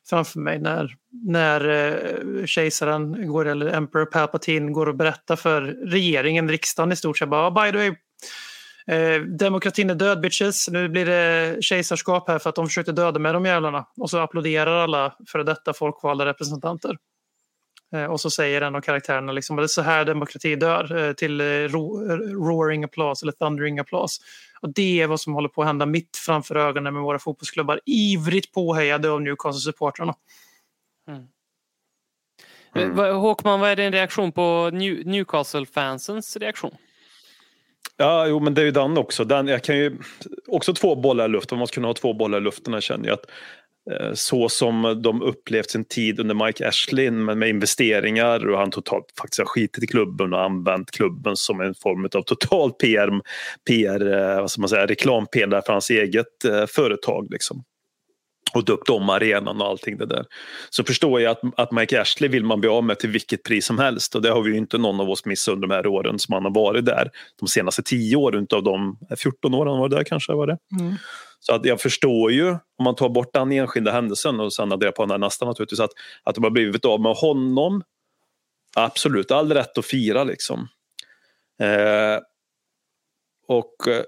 framför mig när, när eh, kejsaren, går, eller Emperor Palpatine, går och berättar för regeringen, riksdagen i stort sett, bara, oh, by the way, Eh, demokratin är död bitches. Nu blir det kejsarskap här för att de försökte döda med de jävlarna. Och så applåderar alla före detta folkvalda representanter. Eh, och så säger en av karaktärerna liksom, det är så här demokrati dör. Eh, till eh, ro, roaring applause eller thundering applause. Och det är vad som håller på att hända mitt framför ögonen med våra fotbollsklubbar. Ivrigt påhejade av Newcastle-supportrarna. Mm. Vad- Håkman, vad är din reaktion på New- Newcastle-fansens reaktion? Ja, jo, men det är ju den också. Den, jag kan ju också två bollar i luften. Man måste kunna ha två bollar i luften. Jag känner ju att Eh, så som de upplevt sin tid under Mike Ashley med, med investeringar och han totalt faktiskt har skitit i klubben och använt klubben som en form av total PR, PR eh, vad ska man säga, reklampelare för hans eget eh, företag. Liksom och döpt om arenan och allting det där. Så förstår jag att, att Mike Ashley vill man bli av med till vilket pris som helst och det har vi ju inte någon av oss missat under de här åren som han har varit där. De senaste tio åren utav de eh, 14 åren han det där kanske var det. Mm. Så att jag förstår ju om man tar bort den enskilda händelsen och sen adderar på den här nästa naturligtvis att, att de har blivit av med honom. Absolut, all rätt att fira liksom. Eh, och eh,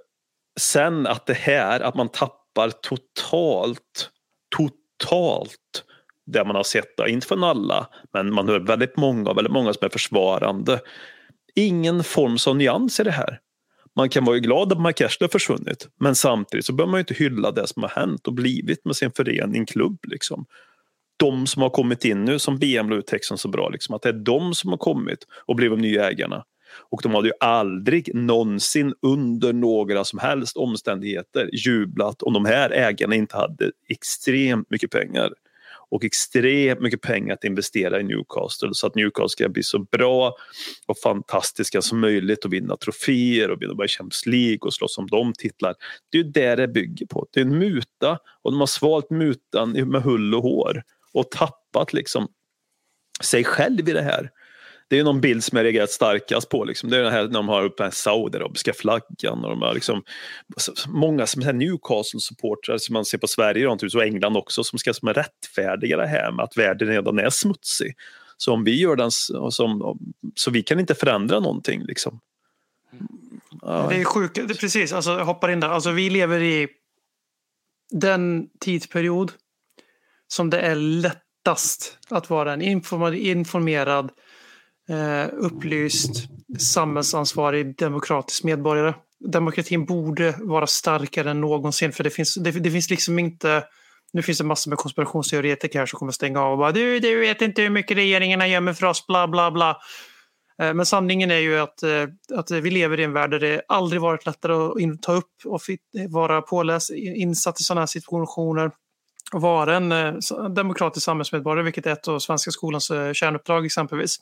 sen att det här, att man tappar totalt, totalt det man har sett, inte från alla, men man hör väldigt många, väldigt många som är försvarande. Ingen form av nyans i det här. Man kan vara ju glad att Mike Ashley har försvunnit, men samtidigt så behöver man ju inte hylla det som har hänt och blivit med sin förening, klubb. Liksom. De som har kommit in nu, som BM la ut texten så bra, liksom, att det är de som har kommit och blivit de nya ägarna. Och de hade ju aldrig någonsin under några som helst omständigheter jublat om de här ägarna inte hade extremt mycket pengar och extremt mycket pengar att investera i Newcastle så att Newcastle ska bli så bra och fantastiska som möjligt och vinna troféer och vinna Champions League och slåss om de titlar. Det är ju det det bygger på. Det är en muta och de har svalt mutan med hull och hår och tappat liksom sig själv i det här. Det är någon bild som jag reagerat starkast på. Liksom. Det är den här när de har upp den saudiarabiska flaggan. Och de har liksom, många som är Newcastle-supportrar som man ser på Sverige och England också som ska som rättfärdiga det här med att världen redan är smutsig. Så om vi gör den som, så vi kan inte förändra någonting. Liksom. Ja. Det är sjukt. Det är precis, alltså, jag hoppar in där. Alltså, vi lever i den tidsperiod som det är lättast att vara en informerad, eh, upplyst, samhällsansvarig, demokratisk medborgare. Demokratin borde vara starkare än någonsin för det finns, det, det finns liksom inte nu finns det massor med konspirationsteoretiker här som kommer stänga av och bara du, du vet inte hur mycket regeringarna gömmer för oss, bla bla bla. Eh, men sanningen är ju att, eh, att vi lever i en värld där det aldrig varit lättare att ta upp och vara påläst, insatt i sådana här situationer och vara en eh, demokratisk samhällsmedborgare, vilket är ett av svenska skolans kärnuppdrag exempelvis.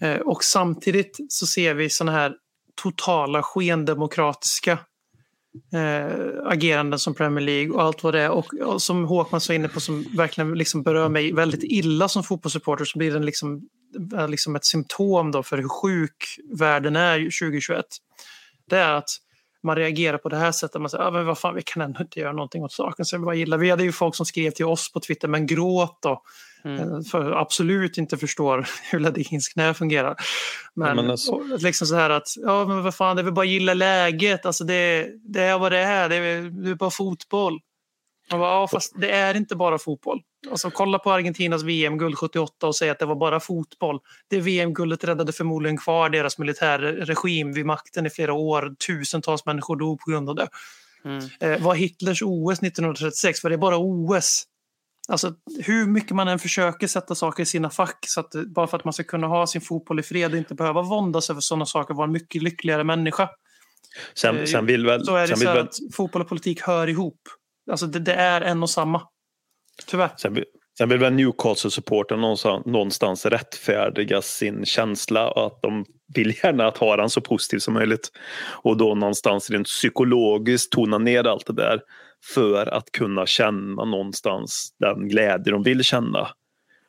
Eh, och samtidigt så ser vi sådana här totala skendemokratiska eh, ageranden som Premier League och allt vad det är. Och, och som Håkman var inne på som verkligen liksom berör mig väldigt illa som fotbollssupporter så blir den liksom liksom ett symptom då för hur sjuk världen är 2021. Det är att man reagerar på det här sättet. Man säger, ah, men vad fan, vi kan ändå inte göra någonting åt saken. Så vi, bara gillar. vi hade ju folk som skrev till oss på Twitter, men gråt då. Mm. Eh, För absolut inte förstår hur Ledins knä fungerar. Men, men alltså- och liksom så här att, ja men vad fan, det är väl bara gilla läget. Alltså det, det är vad det är. Det är, det är bara fotboll. Man bara, ja, fast det är inte bara fotboll. Alltså, kolla på Argentinas VM-guld 78 och säga att det var bara fotboll. Det VM-guldet räddade förmodligen kvar deras militärregim vid makten i flera år. Tusentals människor dog på grund av det. Mm. Eh, var Hitlers OS 1936, var det bara OS? Alltså hur mycket man än försöker sätta saker i sina fack så att bara för att man ska kunna ha sin fotboll i fred och inte behöva våndas över sådana saker vara en mycket lyckligare människa. Eh, Sen, sen vill väl... Så är det sen så väl att fotboll och politik hör ihop. Alltså det, det är en och samma. Tyvärr. Sen vill, sen vill väl Newcastle-supporten någonstans, någonstans rättfärdiga sin känsla och att de vill gärna att ha den så positiv som möjligt. Och då någonstans rent psykologiskt tona ner allt det där för att kunna känna någonstans den glädje de vill känna.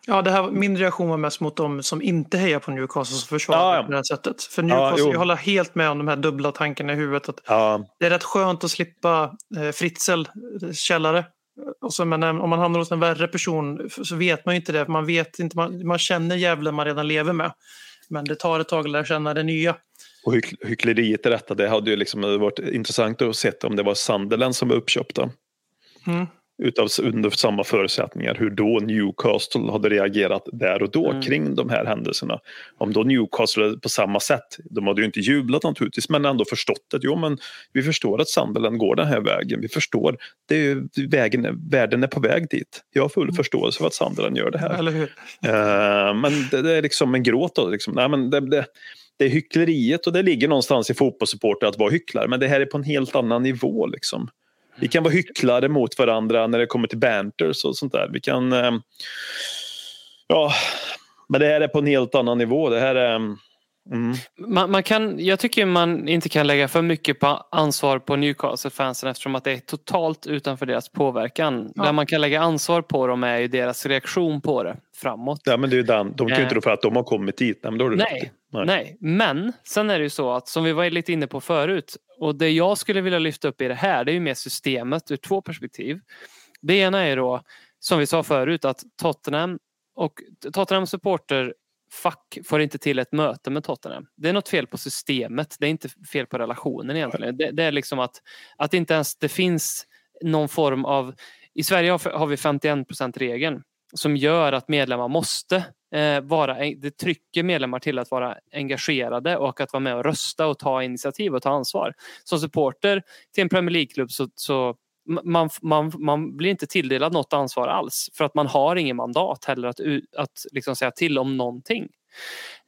Ja, det här, min reaktion var mest mot de som inte hejar på Newcastle som försvarar Ja, ja. på det här sättet. För Newcastle, jo. jag håller helt med om de här dubbla tankarna i huvudet. Att Ja, det är rätt skönt att slippa eh, Fritzl eh, källare. Och så, men eh, om man hamnar hos en värre person så vet man ju inte det. Man, vet inte, man, man känner djävulen man redan lever med. Men det tar ett tag att lära känna det nya. Och hyck, hyckleriet i detta, det hade ju liksom varit intressant att se om det var Sunderland som var uppköpta. Mm. Utav, under samma förutsättningar, hur då Newcastle hade reagerat där och då Mm. kring de här händelserna. Om då Newcastle på samma sätt, de hade ju inte jublat naturligtvis, men ändå förstått att jo, men vi förstår att Sunderland går den här vägen. Vi förstår, det är vägen, är- världen är på väg dit. Jag har full förståelse för att Sunderland gör det här. Eh, men det, det är liksom en gråt. Då, liksom. Nej, men det, det, det är hyckleriet och det ligger någonstans i fotbollssupporter att vara hycklare. Men det här är på en helt annan nivå. Liksom. Vi kan vara hycklare mot varandra när det kommer till banters och sånt där. Vi kan... eh, ja, men det här är på en helt annan nivå. Det här är... Mm, Mm, Man, man kan, jag tycker man inte kan lägga för mycket på ansvar på Newcastle-fansen eftersom att det är totalt utanför deras påverkan. Ja. Där man kan lägga ansvar på dem är ju deras reaktion på det framåt. ja, men det är den. De kan ju Eh. inte rå för att de har kommit dit. Nej, men då har du Nej. Nej. nej, men sen är det ju så att som vi var lite inne på förut och det jag skulle vilja lyfta upp i det här det är ju mer systemet ur två perspektiv. Det ena är då som vi sa förut att Tottenham och Tottenham supporter Fuck får inte till ett möte med Tottenham. Det är något fel på systemet. Det är inte fel på relationen egentligen. Det, det är liksom att, att inte ens det finns någon form av... I Sverige har, har vi 51% regeln som gör att medlemmar måste eh, vara, det trycker medlemmar till att vara engagerade och att vara med och rösta och ta initiativ och ta ansvar. Som supporter till en Premier League-klubb så, så man, man, man blir inte tilldelad något ansvar alls för att man har ingen mandat heller att, att liksom säga till om någonting.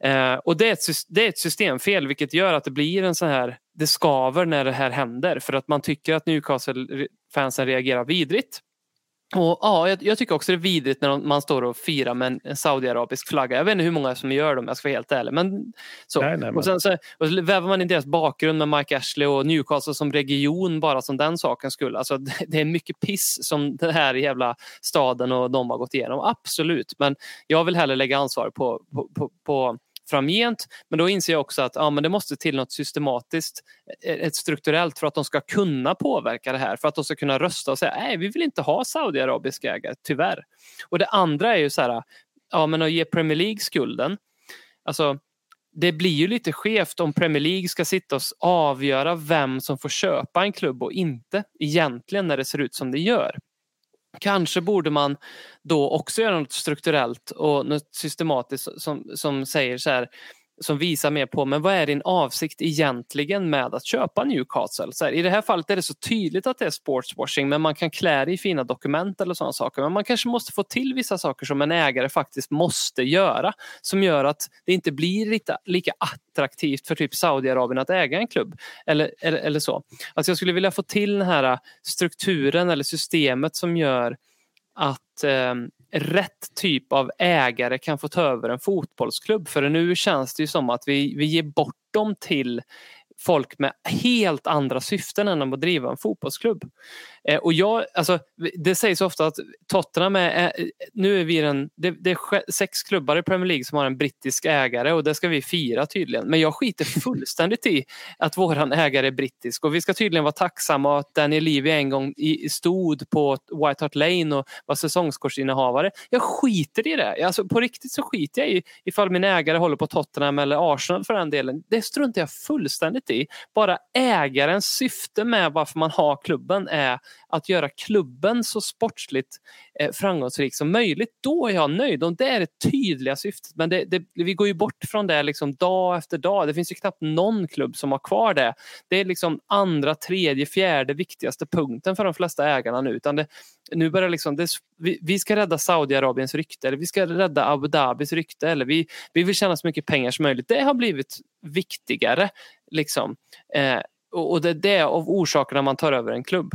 Eh, och det är, ett, det är ett systemfel vilket gör att det blir en sån här, det skaver när det här händer för att man tycker att Newcastle-fansen reagerar vidrigt. Och ja, jag, jag tycker också det är vidrigt när man står och firar med en, en saudiarabisk flagga. Jag vet inte hur många som gör det om jag ska vara helt ärlig. Men, så. Nej, nej, men- Och sen så, och så väver man in deras bakgrund med Mike Ashley och Newcastle som region bara som den saken skulle. Alltså, det, det är mycket piss som den här jävla staden och de har gått igenom. Absolut, men jag vill hellre lägga ansvar på, på, på, på framgent. Men då inser jag också att ja, men det måste till något systematiskt, eh, eh, ett strukturellt för att de ska kunna påverka det här. För att de ska kunna rösta och säga nej, vi vill inte ha saudiarabiska ägare, tyvärr. Och det andra är ju så här, ja men att ge Premier League skulden. Alltså, det blir ju lite skevt om Premier League ska sitta och avgöra vem som får köpa en klubb och inte egentligen när det ser ut som det gör. Kanske borde man då också göra något strukturellt och något systematiskt som, som säger så här som visar mer på men vad är din avsikt egentligen med att köpa Newcastle? Så här, I det här fallet är det så tydligt att det är sportswashing men man kan klä det i fina dokument eller sådana saker. Men man kanske måste få till vissa saker som en ägare faktiskt måste göra som gör att det inte blir lika, lika attraktivt för typ Saudiarabien att äga en klubb. Eller, eller, eller så. Alltså jag skulle vilja få till den här strukturen eller systemet som gör att eh, rätt typ av ägare kan få ta över en fotbollsklubb. För nu känns det ju som att vi, vi ger bort dem till folk med helt andra syften än att driva en fotbollsklubb. Eh, och jag, alltså, det sägs ofta att Tottenham är, nu är vi den, det, det är sex klubbar i Premier League som har en brittisk ägare och det ska vi fira tydligen. Men jag skiter fullständigt i att våran ägare är brittisk och vi ska tydligen vara tacksamma att Daniel Levy en gång i, stod på White Hart Lane och var säsongskortsinnehavare. Jag skiter i det. Alltså, på riktigt så skiter jag i ifall min ägare håller på Tottenham eller Arsenal för den delen. Det struntar jag fullständigt i. Bara ägarens syfte med varför man har klubben är att göra klubben så sportsligt eh, framgångsrik som möjligt. Då är jag nöjd och det är det tydliga syftet. Men det, det, vi går ju bort från det liksom dag efter dag. Det finns ju knappt någon klubb som har kvar det. Det är liksom andra, tredje, fjärde viktigaste punkten för de flesta ägarna nu. Utan det, nu börjar liksom, det, vi, vi ska rädda Saudiarabiens rykte eller vi ska rädda Abu Dhabis rykte eller vi, vi vill tjäna så mycket pengar som möjligt. Det har blivit viktigare. Liksom. Eh, och det, det är det av orsakerna man tar över en klubb.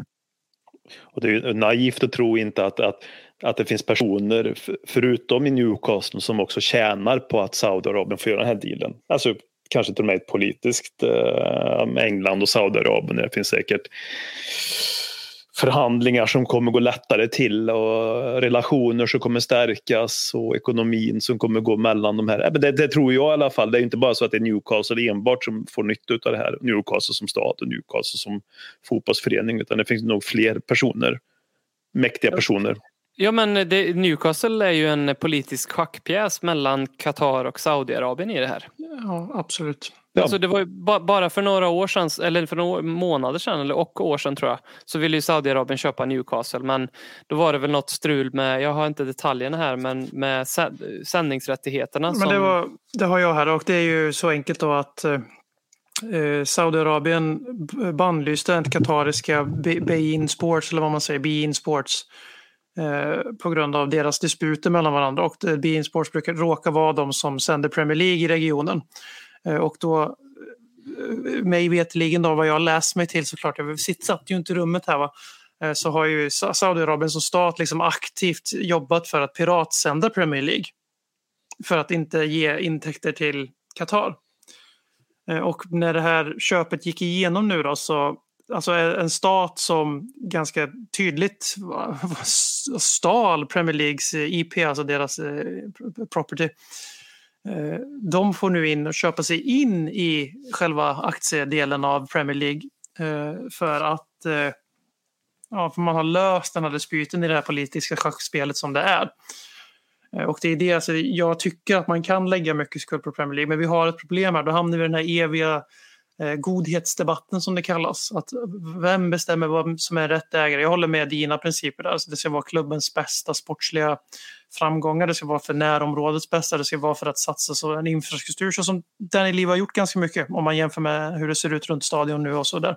Och det är naivt att tro inte att, att, att det finns personer förutom i Newcastle som också tjänar på att Saudiarabien får göra den här dealen. Alltså kanske till och med ett politiskt eh, England och Saudiarabien. Det finns säkert förhandlingar som kommer gå lättare till och relationer som kommer stärkas och ekonomin som kommer gå mellan de här. Men Det, det tror jag i alla fall. Det är inte bara så att det är Newcastle enbart som får nytta av det här. Newcastle som stad och Newcastle som fotbollsförening utan det finns nog fler personer. Mäktiga personer. Ja men det, Newcastle är ju en politisk schackpjäs mellan Qatar och Saudiarabien i det här. Ja, absolut. Ja. Alltså det var ba, bara för några år sedan, eller för några månader sedan, eller och år sedan tror jag, så ville ju Saudiarabien köpa Newcastle. Men då var det väl något strul med, jag har inte detaljerna här, men med sä- sändningsrättigheterna. Men som, det, var, det har jag här och det är ju så enkelt då att eh, eh, Saudiarabien bannlyste den katariska Be- Bein Sports, eller vad man säger, Bein Sports eh, på grund av deras disputer mellan varandra. Och eh, Bein Sports brukar råka vara de som sänder Premier League i regionen. Eh, och då, eh, mig veterligen, då, vad jag har läst mig till såklart, jag satt ju inte i rummet här va, eh, så har ju Saudiarabien som stat liksom aktivt jobbat för att piratsända Premier League. För att inte ge intäkter till Qatar. Och när det här köpet gick igenom nu då så Alltså en stat som ganska tydligt stal Premier Leagues IP, alltså deras eh, property. Eh, de får nu in och köpa sig in i själva aktiedelen av Premier League eh, för att eh, ja, för man har löst den här dispyten i det här politiska schackspelet som det är. Och det är det, alltså, jag tycker att man kan lägga mycket skuld på Premier League, men vi har ett problem här. Då hamnar vi i den här eviga Eh, godhetsdebatten som det kallas. Att vem bestämmer vad som är rätt ägare? Jag håller med dina principer där. Alltså, det ska vara klubbens bästa sportsliga framgångar. Det ska vara för närområdets bästa. Det ska vara för att satsa på en infrastruktur så som Danny Liv har gjort ganska mycket om man jämför med hur det ser ut runt stadion nu och så där.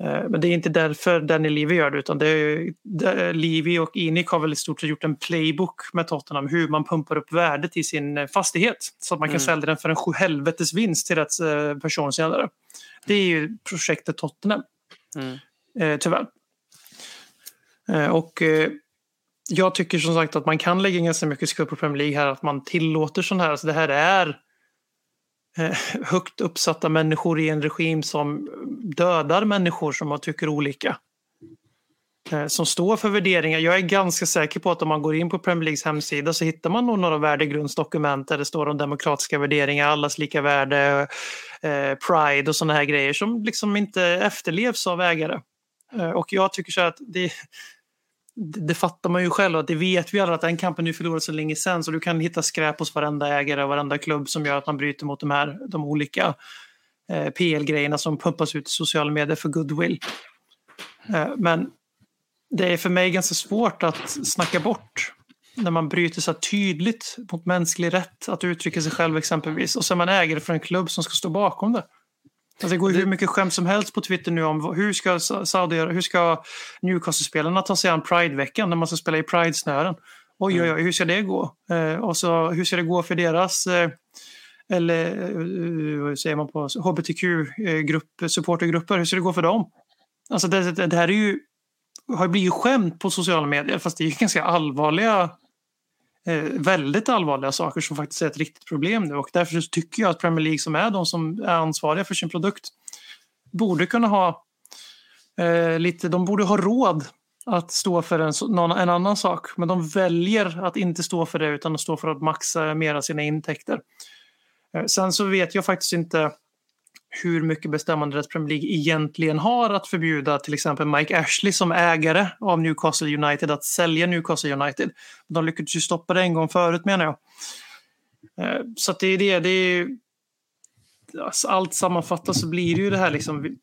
Eh, Men det är inte därför Danny Levy gör det utan det är, Levy och Inic har väl i stort sett gjort en playbook med Tottenham hur man pumpar upp värdet i sin eh, fastighet så att man kan Mm. sälja den för en sjuhelvetes vinst till rätt eh, person senare. Det är ju projektet Tottenham, Mm. eh, tyvärr. Eh, och eh, jag tycker som sagt att man kan lägga ganska mycket skuld på Premier League här, att man tillåter sånt här. Alltså det här är Eh, högt uppsatta människor i en regim som dödar människor som man tycker olika. Eh, Som står för värderingar. Jag är ganska säker på att om man går in på Premier Leagues hemsida så hittar man nog några värdegrundsdokument där det står om demokratiska värderingar, allas lika värde, eh, pride och sådana här grejer som liksom inte efterlevs av ägare. Eh, Och jag tycker så att det, det det fattar man ju själv att det vet vi alla att den kampen är förlorad så länge sedan så du kan hitta skräp hos varenda ägare och varenda klubb som gör att man bryter mot de här de olika eh, PL-grejerna som pumpas ut i sociala medier för goodwill. Eh, men det är för mig ganska svårt att snacka bort när man bryter så här tydligt mot mänsklig rätt att uttrycka sig själv exempelvis och så är man ägare för en klubb som ska stå bakom det. Alltså det går ju hur mycket skämt som helst på Twitter nu om hur ska, Saudi, hur ska Newcastle-spelarna ta sig an Pride-veckan när man ska spela i Pride-snören. Oj, oj, oj, hur ska det gå? Eh, och så hur ska det gå för deras eh, eller eh, vad säger man på hbtq-grupp, supportergrupper, hur ska det gå för dem? Alltså det, det, det här är ju, har blivit skämt på sociala medier fast det är ju ganska allvarliga eh, Eh, väldigt allvarliga saker som faktiskt är ett riktigt problem nu och därför tycker jag att Premier League som är de som är ansvariga för sin produkt borde kunna ha eh, lite, de borde ha råd att stå för en, någon, en annan sak. Men de väljer att inte stå för det utan att stå för att maxa mera sina intäkter. Eh, sen så vet jag faktiskt inte hur mycket bestämmanderätt Premier League egentligen har att förbjuda till exempel Mike Ashley som ägare av Newcastle United att sälja Newcastle United. De lyckades ju stoppa det en gång förut menar jag. Eh, så att det är det. det är, alltså, allt sammanfattat så blir det ju det här liksom.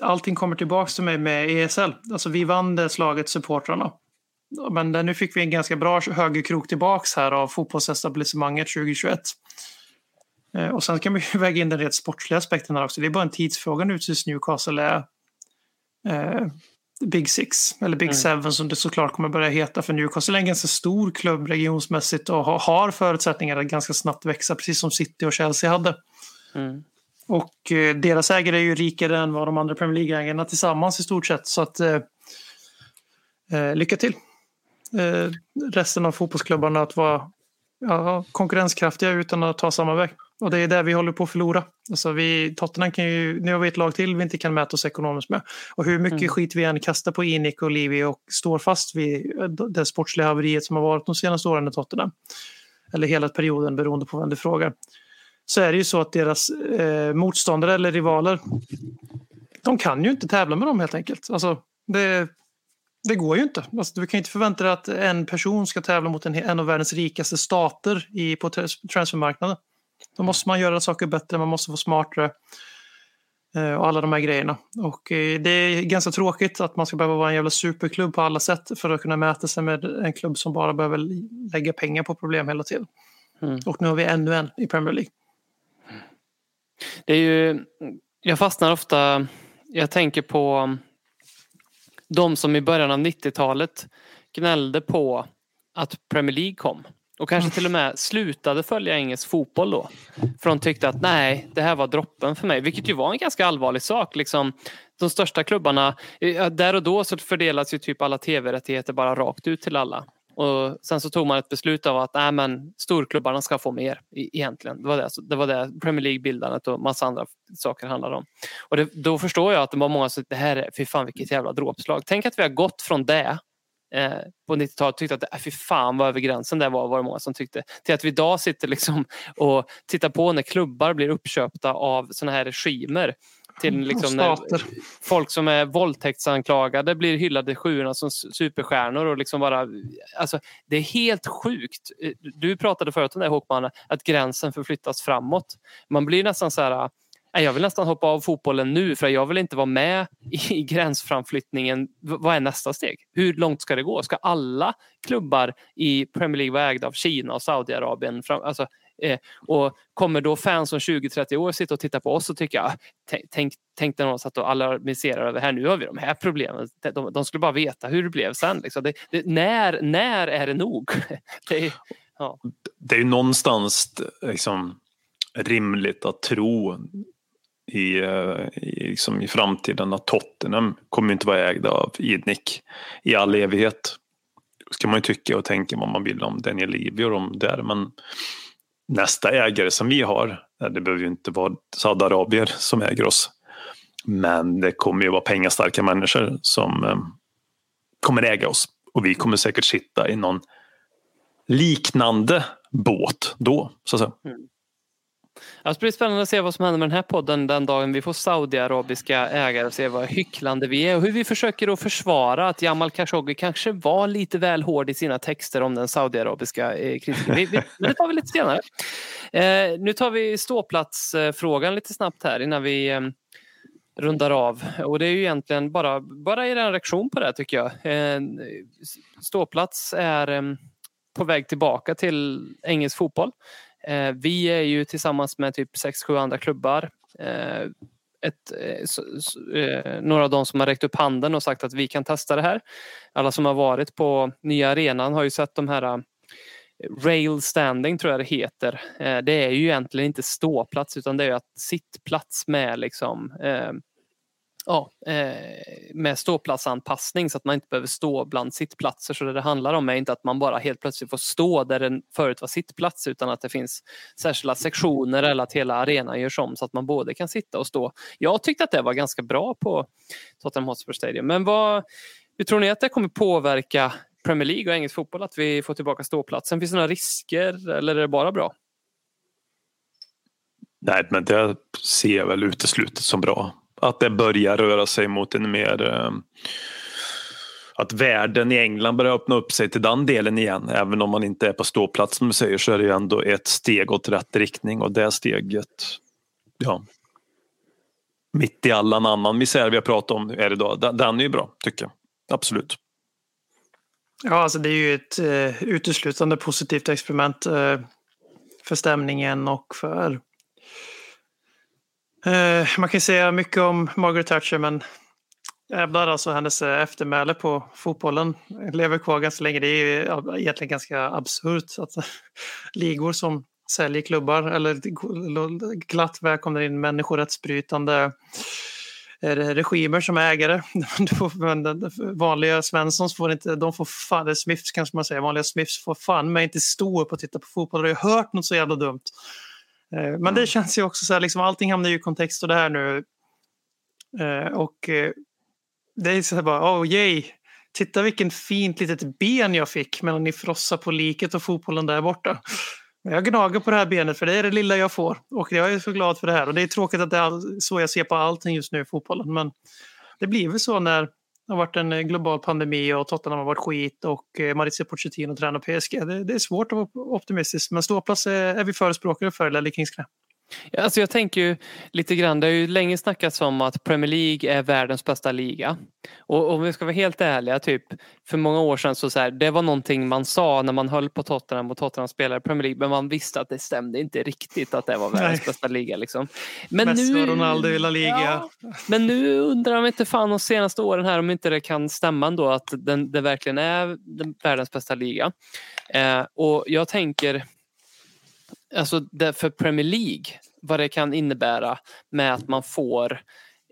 Allting kommer tillbaks till mig med ESL. Alltså vi vann det slaget, supportrarna. Men nu fick vi en ganska bra högerkrok tillbaks här av fotbollsetablissemanget 2021. Eh, Och sen kan vi ju väga in den rent sportsliga aspekten här också. Det är bara en tidsfråga nu tills Newcastle är eh, Big Six, eller Big Mm. Seven som det såklart kommer börja heta. För Newcastle är en ganska stor klubb regionsmässigt och har- har förutsättningar att ganska snabbt växa, precis som City och Chelsea hade. Mm. Och eh, deras ägare är ju rikare än vad de andra Premier League-ägarna tillsammans i stort sett. Så att eh, eh, lycka till. Eh, resten av fotbollsklubbarna att vara ja, konkurrenskraftiga utan att ta samma väg. Och det är där vi håller på att förlora. Alltså vi, Tottenham kan ju, nu har vi ett lag till vi inte kan mäta oss ekonomiskt med. Och hur mycket Mm. skit vi än kastar på Inic och Livi och står fast vid eh, det sportsliga haveriet som har varit de senaste åren i Tottenham. Eller hela perioden beroende på vem du frågar så är det ju så att deras eh, motståndare eller rivaler de kan ju inte tävla med dem helt enkelt. Alltså, det, det går ju inte. Alltså, du kan ju inte förvänta dig att en person ska tävla mot en, en av världens rikaste stater i, på trans- transfermarknaden. Då måste man göra saker bättre, man måste vara smartare eh, och alla de här grejerna. Och eh, det är ganska tråkigt att man ska behöva vara en jävla superklubb på alla sätt för att kunna mäta sig med en klubb som bara behöver lägga pengar på problem hela tiden. Mm. Och nu har vi ännu en i Premier League. Det är ju, jag fastnar ofta, jag tänker på de som i början av 90-talet gnällde på att Premier League kom. Och kanske till och med slutade följa engelsk fotboll då. För de tyckte att nej, det här var droppen för mig. Vilket ju var en ganska allvarlig sak. Liksom, de största klubbarna, eh, där och då så fördelas ju typ alla tv-rättigheter bara rakt ut till alla. Och sen så tog man ett beslut av att nej, men storklubbarna ska få mer e- egentligen. Det var det, det, var det Premier League-bildandet och massa andra saker handlade om. Och det, då förstår jag att det var många som det här är, fy fan vilket jävla dråpslag. Tänk att vi har gått från det eh, på 90-talet tyckte att äh, fy fan vad över gränsen det var, var det många som tyckte. Till att vi idag sitter liksom och tittar på när klubbar blir uppköpta av såna här regimer. Till liksom när folk som är våldtäktsanklagade blir hyllade sjuorna som superstjärnor och liksom bara, alltså det är helt sjukt. Eh, Du pratade förut om det Håkman, att gränsen förflyttas framåt. Man blir nästan så här, "Nej, jag vill nästan hoppa av fotbollen nu för jag vill inte vara med i gränsframflyttningen. Vad är nästa steg? Hur långt ska det gå? Ska alla klubbar i Premier League vara ägda av Kina och Saudiarabien? Alltså, eh, och kommer då fans om 20-30 år sitta och titta på oss och tycka ah, tänk, tänk, när någon satt och alarmiserade över här nu har vi de här problemen. De, de skulle bara veta hur det blev sen. Liksom. Det, det, när, när är det nog? Det är, ja. det är ju någonstans liksom, rimligt att tro i, eh, i, liksom, i framtiden att Tottenham kommer inte vara ägda av Idnik i all evighet. ska man ju tycka och tänka vad man vill om Daniel Levy och de där. Men nästa ägare som vi har, eh, det behöver ju inte vara Saudiarabier som äger oss. Men det kommer ju vara pengastarka människor som eh, kommer äga oss. Och vi kommer säkert sitta i någon liknande båt då. Så att säga. Mm. Alltså, det blir spännande att se vad som händer med den här podden den dagen vi får saudiarabiska ägare och se vad hycklande vi är och hur vi försöker att försvara att Jamal Khashoggi kanske var lite väl hård i sina texter om den saudiarabiska eh, kritiken. Vi, vi, men det tar vi lite senare. Eh, nu tar vi ståplatsfrågan lite snabbt här innan vi eh, rundar av. Och det är ju egentligen bara, bara er reaktion på det här, tycker jag. Eh, ståplats är eh, på väg tillbaka till engelsk fotboll. Eh, vi är ju tillsammans med typ 6-7 andra klubbar. Eh, ett, eh, eh, några av dem som har räckt upp handen och sagt att vi kan testa det här. Alla som har varit på nya arenan har ju sett de här eh, rail standing tror jag det heter. Eh, det är ju egentligen inte ståplats utan det är ju att sittplats med liksom eh, ja, eh, med ståplatsanpassning så att man inte behöver stå bland sittplatser. Så det det handlar om är inte att man bara helt plötsligt får stå där den förut var sittplats utan att det finns särskilda sektioner eller att hela arenan görs om så att man både kan sitta och stå. Jag tyckte att det var ganska bra på Tottenham Hotspur Stadium. Men vad, hur tror ni att det kommer påverka Premier League och engelsk fotboll att vi får tillbaka ståplatsen? Finns det några risker eller är det bara bra? Nej, men det ser jag väl uteslutet som bra. Att det börjar röra sig mot en mer eh, att världen i England börjar öppna upp sig till den delen igen. Även om man inte är på ståplats som du säger så är det ju ändå ett steg åt rätt riktning och det steget, ja. Mitt i all annan misär vi har pratat om är det idag, den den är ju bra tycker jag. Absolut. Ja, alltså det är ju ett eh, uteslutande positivt experiment eh, för stämningen och för... Eh, man kan säga mycket om Margaret Thatcher men jävlar alltså hennes eh, eftermäle på fotbollen lever kvar ganska länge. Det är egentligen ganska absurt att ligor som säljer klubbar eller glatt välkomnar in människorättsbrytande eh, regimer som ägare. Men vanliga Svenssons får inte, de får fan, eller Smiths kanske man säger, vanliga Smiths får fan men inte stå upp och titta på fotboll. Jag har hört något så jävla dumt. Eh, Men det känns ju också så här, liksom, allting hamnar ju i kontext och det här nu. Eh, Och eh, det är så här bara, oh yay, titta vilken fint litet ben jag fick medan ni frossar på liket och fotbollen där borta. Men Jag gnager på det här benet för det är det lilla jag får och jag är så glad för det här. Och det är tråkigt att det är så jag ser på allting just nu i fotbollen. Men det blir väl så när det har varit en eh, global pandemi och Tottenham har varit skit och eh, Maurizio Pochettino tränar PSG. Det, det är svårt att vara optimistisk men ståplats är, är vi förespråkare för eller Ledley Kings. Alltså jag tänker ju lite grann, det har ju länge snackats om att Premier League är världens bästa liga. Och om vi ska vara helt ärliga, typ för många år sedan så, så här, det var någonting man sa när man höll på Tottenham och Tottenham spelade Premier League men man visste att det stämde inte riktigt att det var världens Nej. bästa liga. Liksom. Men Messi nu, och Ronaldo i La Liga. Ja, men nu undrar man inte fan de senaste åren här om inte det kan stämma ändå att den, det verkligen är den, världens bästa liga. Eh, och jag tänker alltså för Premier League, vad det kan innebära med att man får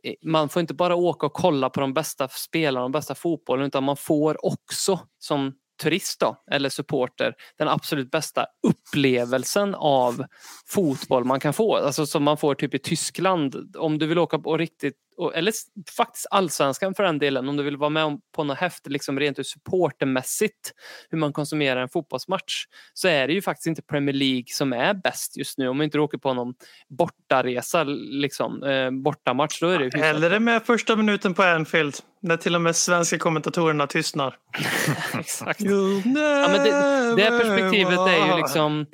eh, man får inte bara åka och kolla på de bästa spelarna, de bästa fotbollen utan man får också som turist då, eller supporter den absolut bästa upplevelsen av fotboll man kan få. Alltså som man får typ i Tyskland om du vill åka på riktigt, eller faktiskt allsvenskan för den delen, om du vill vara med på något häftigt liksom rent ur supportermässigt hur man konsumerar en fotbollsmatch så är det ju faktiskt inte Premier League som är bäst just nu. Om inte du åker på någon bortaresa, liksom, eh, bortamatch, då är det Eller det med första minuten på Anfield när till och med svenska kommentatorerna tystnar. Exakt. Ja, men det, det perspektivet är ju liksom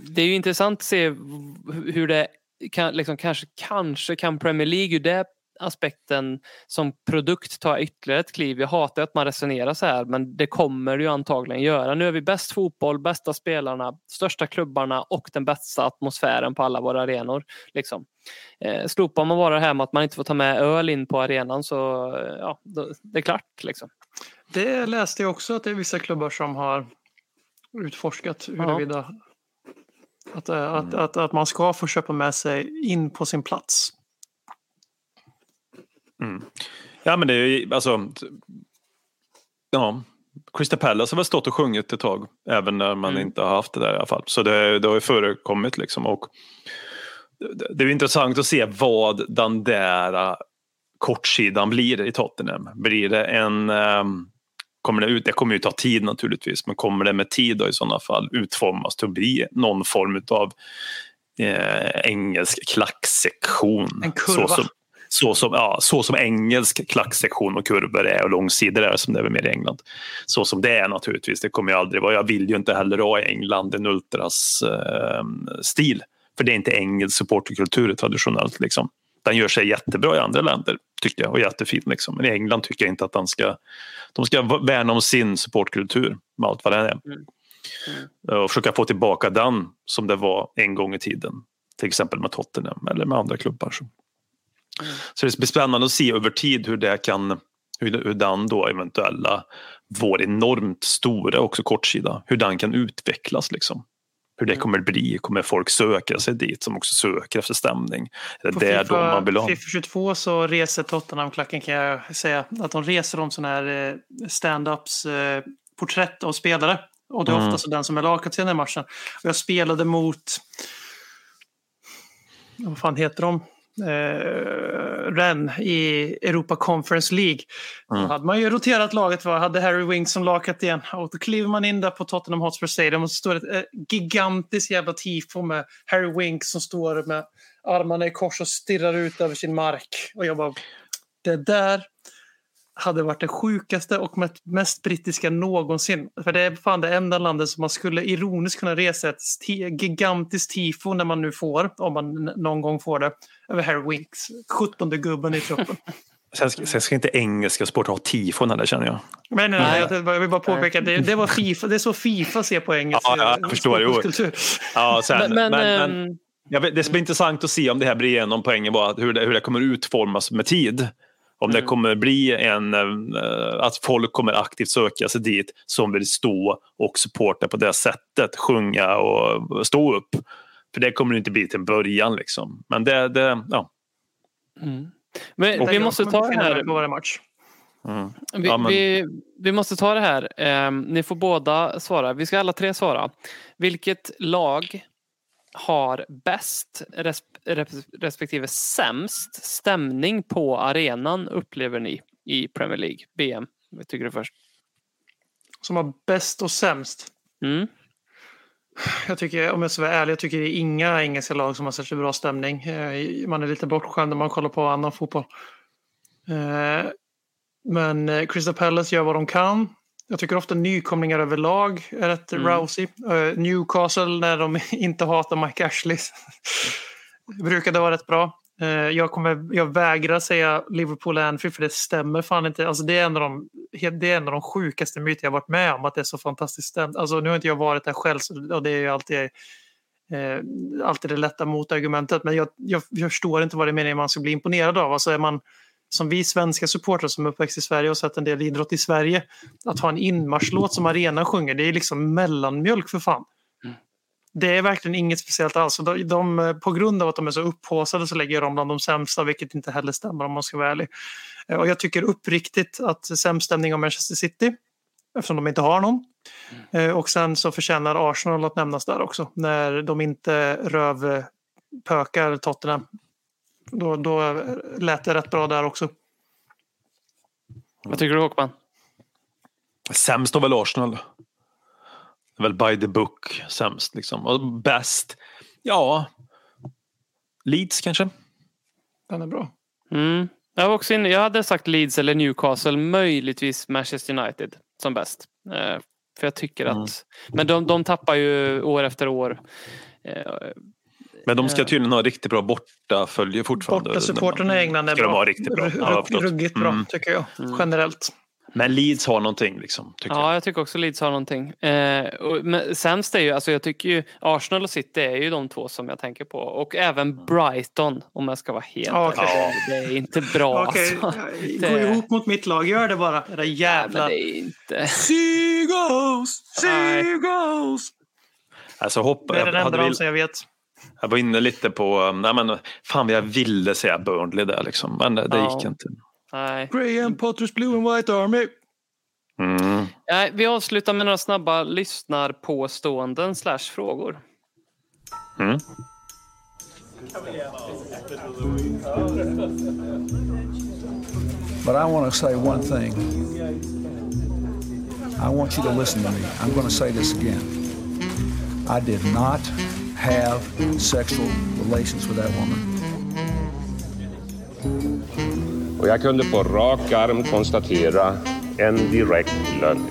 Det är ju intressant att se hur det kan, liksom, kanske, kanske kan Premier League ur det aspekten som produkt ta ytterligare ett kliv. Jag hatar att man resonerar så här men det kommer ju antagligen göra. Nu är vi bäst fotboll, bästa spelarna, största klubbarna och den bästa atmosfären på alla våra arenor. Liksom. Eh, slopar man bara det här med att man inte får ta med öl in på arenan så eh, ja, det är klart. Liksom. Det läste jag också att det är vissa klubbar som har utforskat huruvida att, eh, att, att, att man ska få köpa med sig in på sin plats. Ja men det är ju alltså Ja Crystal Palace har väl stått och sjungit ett tag även när man Mm. inte har haft det där i alla fall. Så det, det har ju förekommit liksom och det, är intressant att se vad den där äh, kortsidan blir i Tottenham. Blir det en ehm, Kommer det, ut, det kommer ju ta tid naturligtvis, men kommer det med tid i sådana fall utformas till att bli någon form av eh, engelsk klacksektion? En kurva. Så som, så som, ja, så som engelsk klacksektion och kurvor är och långsidor är som det är mer i England. Så som det är naturligtvis, det kommer jag aldrig vara. Jag vill ju inte heller ha i England en ultras eh, stil. För det är inte engelsk supporterkultur traditionellt. Liksom. Den gör sig jättebra i andra länder tycker jag och jättefin. Liksom. Men i England tycker jag inte att den ska, de ska värna om sin supportkultur med allt vad det är. Och försöka få tillbaka den som det var en gång i tiden. Till exempel med Tottenham eller med andra klubbar. Så, så det blir spännande att se över tid hur det kan hur, hur den då eventuella vår enormt stora också kortsida, hur den kan utvecklas liksom. hur det kommer bli. Kommer folk söka sig dit som också söker efter stämning? Är det där då man vill ha? FIFA 22 så reser Tottenham-klacken kan jag säga att de reser om sådana här eh, stand-ups eh, porträtt av spelare. Och det är Mm. oftast den som är lagkapten i matchen. Och jag spelade mot, vad fan heter de? Eh, Ren i Europa Conference League. Mm. Då hade man ju roterat laget, va? hade Harry Winks som lagkapten. Och då kliver man in där på Tottenham Hotspur Stadium och står ett eh, gigantiskt jävla tifo med Harry Winks som står med armarna i kors och stirrar ut över sin mark. Och jag bara, det där hade varit det sjukaste och mest- mest brittiska någonsin. För det är fan det enda landet som man skulle ironiskt kunna resa ett ti- gigantiskt tifo när man nu får, om man någon gång får det, över Harry Winks, 17 gubben i truppen. Sen, ska- sen ska inte engelska sporter ha tifon heller känner jag. Men nej, Nej. nej. Jag, jag vill bara påpeka att det, det, var FIFA, det är så Fifa ser på engelsk Ja, ja, jag eh, förstår, jo. Ja, sen, Men, men, men, men, ehm, jag vet, det ska bli intressant att se om det här blir igenom poängen bara hur det, hur det kommer utformas med tid. Om det Mm. kommer bli en, eh, att folk kommer aktivt söka sig dit som vill stå och supporta på det sättet, sjunga och stå upp. För det kommer det inte bli till en början liksom. Men det, det ja. mm. Men Och- vi måste ta det här. På varje match. Mm. Vi, Ja, men- vi, vi måste ta det här. Ehm, ni får båda svara. Vi ska alla tre svara. Vilket lag har bäst res, res- respektive sämst stämning på arenan upplever ni i Premier League? BM, vad tycker du först? Som har bäst och sämst. Mm. Jag tycker, om jag ska vara ärlig, jag tycker det är inga engelska lag som har särskilt bra stämning. Eh, Man är lite bortskämd när man kollar på annan fotboll. Eh, Men eh, Crystal Palace gör vad de kan. Jag tycker ofta nykomlingar överlag är rätt Mm. rousy. Eh, Newcastle när de inte hatar Mike Ashley brukade vara rätt bra. Eh, Jag, kommer, jag vägrar säga Liverpool Anfield för det stämmer fan inte. Alltså det, är en av de, det är en av de sjukaste myter jag varit med om att det är så fantastiskt stämt. Alltså nu har inte jag varit där själv så, och det är ju alltid, eh, alltid det lätta motargumentet. Men jag, jag, jag förstår inte vad det menar man ska bli imponerad av. Alltså är man som vi svenska supportrar som är uppväxt i Sverige och sett en del idrott i Sverige. Att ha en inmarschlåt som arenan sjunger, det är liksom mellanmjölk för fan. Det är verkligen inget speciellt alls. De, de, på grund av att de är så upphaussade så lägger jag dem bland de sämsta, vilket inte heller stämmer om man ska vara ärlig. Eh, Och jag tycker uppriktigt att sämst stämning av Manchester City, eftersom de inte har någon. Eh, Och sen så förtjänar Arsenal att nämnas där också, när de inte rövpökar Tottenham. Då, då lät det rätt bra där också. Vad tycker du Håkman? Sämst har väl Arsenal. Det väl by the book sämst liksom. Och bäst, ja. Leeds kanske. Den är bra. Mm. Jag, var också inne, jag hade sagt Leeds eller Newcastle, möjligtvis Manchester United som bäst. Eh, för jag tycker Mm. att... Men de, de tappar ju år efter år. Eh, Men de ska Ja. tydligen ha riktigt bra bortafölje fortfarande. Borta supporterna i England är Ska de bra. ha riktigt bra? Ja, ruggigt bra, Mm. tycker jag. Mm. Generellt. Men Leeds har någonting liksom. Tycker Ja, jag. jag tycker också Leeds har någonting. Eh, och, men sämst är ju, alltså jag tycker ju Arsenal och City är ju de två som jag tänker på. Och även Brighton om jag ska vara helt Ja, ärlig. okej. Det är inte bra Okej, alltså. gå det- ihop mot mitt lag. Gör det bara, era Nej, men jävlar. det är inte... Seagulls! Nej. Seagulls! Alltså, hoppa, Det är den enda vill, ramsan jag vet. Jag var inne lite på, um, nej men fan jag ville säga Burnley där liksom. Men det, det Ja. gick inte. Nej. Graham Potters Blue and White Army. Mm. Nej, vi avslutar med några snabba lyssnarpåståenden slash frågor. Mm. But I want to say one thing. I want you to listen to me. I'm going to say this again. I did not have sexual relations with that woman. Och jag kunde på rak arm konstatera en direkt lögn.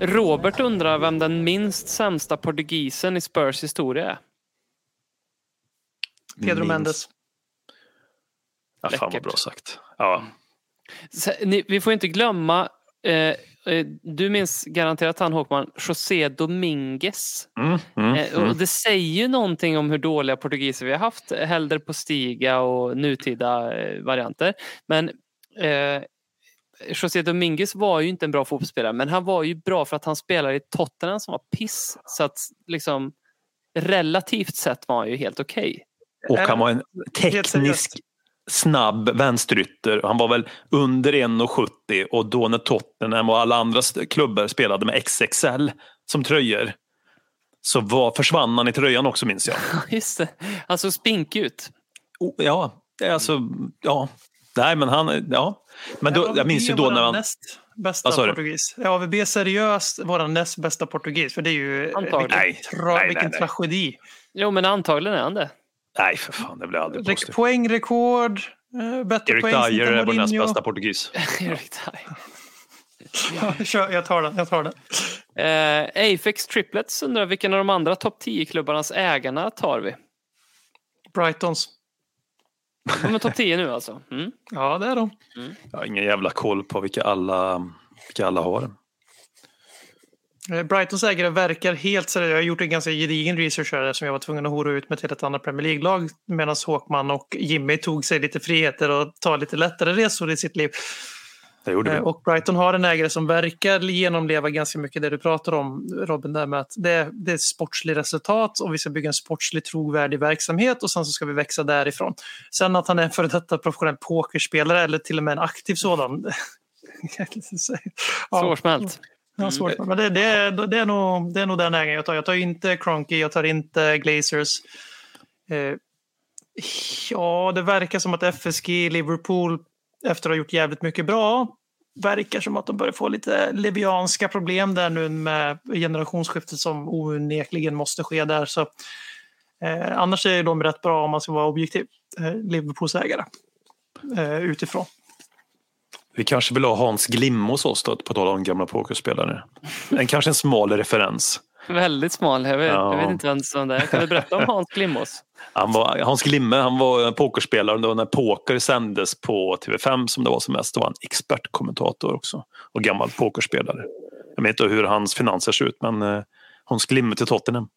Robert undrar vem den minst sämsta portugisen i Spurs historia är. Pedro Minst. Mendes. Ja, fan vad bra sagt. Ja. Vi får inte glömma, eh, eh, du minns garanterat han Håkman, José Dominguez. Mm, mm, Eh, mm. och det säger ju någonting om hur dåliga portugiser vi har haft, hellre på stiga och nutida eh, varianter. Men eh, José Dominguez var ju inte en bra fotbollsspelare men han var ju bra för att han spelade i Tottenham som var piss. Så att liksom relativt sett var han ju helt okej. Och han var en Helt teknisk. Snabb vänsterytter. Han var väl under 1,70 och då när Tottenham och alla andra klubbar spelade med XXL som tröjor så var, försvann han i tröjan också minns jag. Just det. Han såg spinkig ut. Oh, ja, det är alltså, ja. Nej men han, ja. Men då, jag minns ju då när han... Näst bästa du? portugis. Är AVB seriöst vår näst bästa portugis? För det är ju Antagligen. vilken, Nej. tra- Nej, vilken nej, nej. tragedi. Jo men antagligen är han det. Nej för fan, det blir jag aldrig Rek- påstå. poängrekord, eh, bättre Erik poängsnitt Dyer än är vår näst bästa portugis. Erik Dyer. Kör, jag tar den. Jag tar den. Eh, Afex Triplets undrar vilken av de andra topp 10-klubbarnas ägarna tar vi? Brightons. De är topp 10 nu alltså. Mm. Ja, det är de. Jag har ingen jävla koll på vilka alla, vilka alla har. Brightons ägare verkar helt seriösa. Jag har gjort en ganska gedigen research här som jag var tvungen att hora ut med till ett annat Premier League-lag medan Håkman och Jimmy tog sig lite friheter och ta lite lättare resor i sitt liv. Det gjorde vi. Eh, Och Brighton har en ägare som verkar genomleva ganska mycket det du pratar om Robin, där med att det, det är ett sportsligt resultat och vi ska bygga en sportslig trovärdig verksamhet och sen så ska vi växa därifrån. Sen att han är en före detta professionell pokerspelare eller till och med en aktiv sådan. ja, Svårsmält. Ja, svårt. Men det, det, är, det, är nog, det är nog den ägaren jag tar. Jag tar inte Cronky, jag tar inte Glazers. Eh, ja, det verkar som att FSG, Liverpool, efter att ha gjort jävligt mycket bra, verkar som att de börjar få lite levianska problem där nu med generationsskiftet som onekligen måste ske där. Så, eh, annars är de rätt bra om man ska vara objektiv, eh, Liverpools ägare, eh, utifrån. Vi kanske vill ha Hans Glimme hos oss då, på tal om gamla pokerspelare. En, kanske en smal referens. Väldigt smal. Jag vet, Ja. jag vet inte vem som det är. Kan du berätta om Hans Glimås? Han var, Hans Glimme han var en pokerspelare då när poker sändes på TV5 som det var som mest. Då var han expertkommentator också och gammal pokerspelare. Jag vet inte hur hans finanser ser ut men eh, Hans Glimme till Tottenham.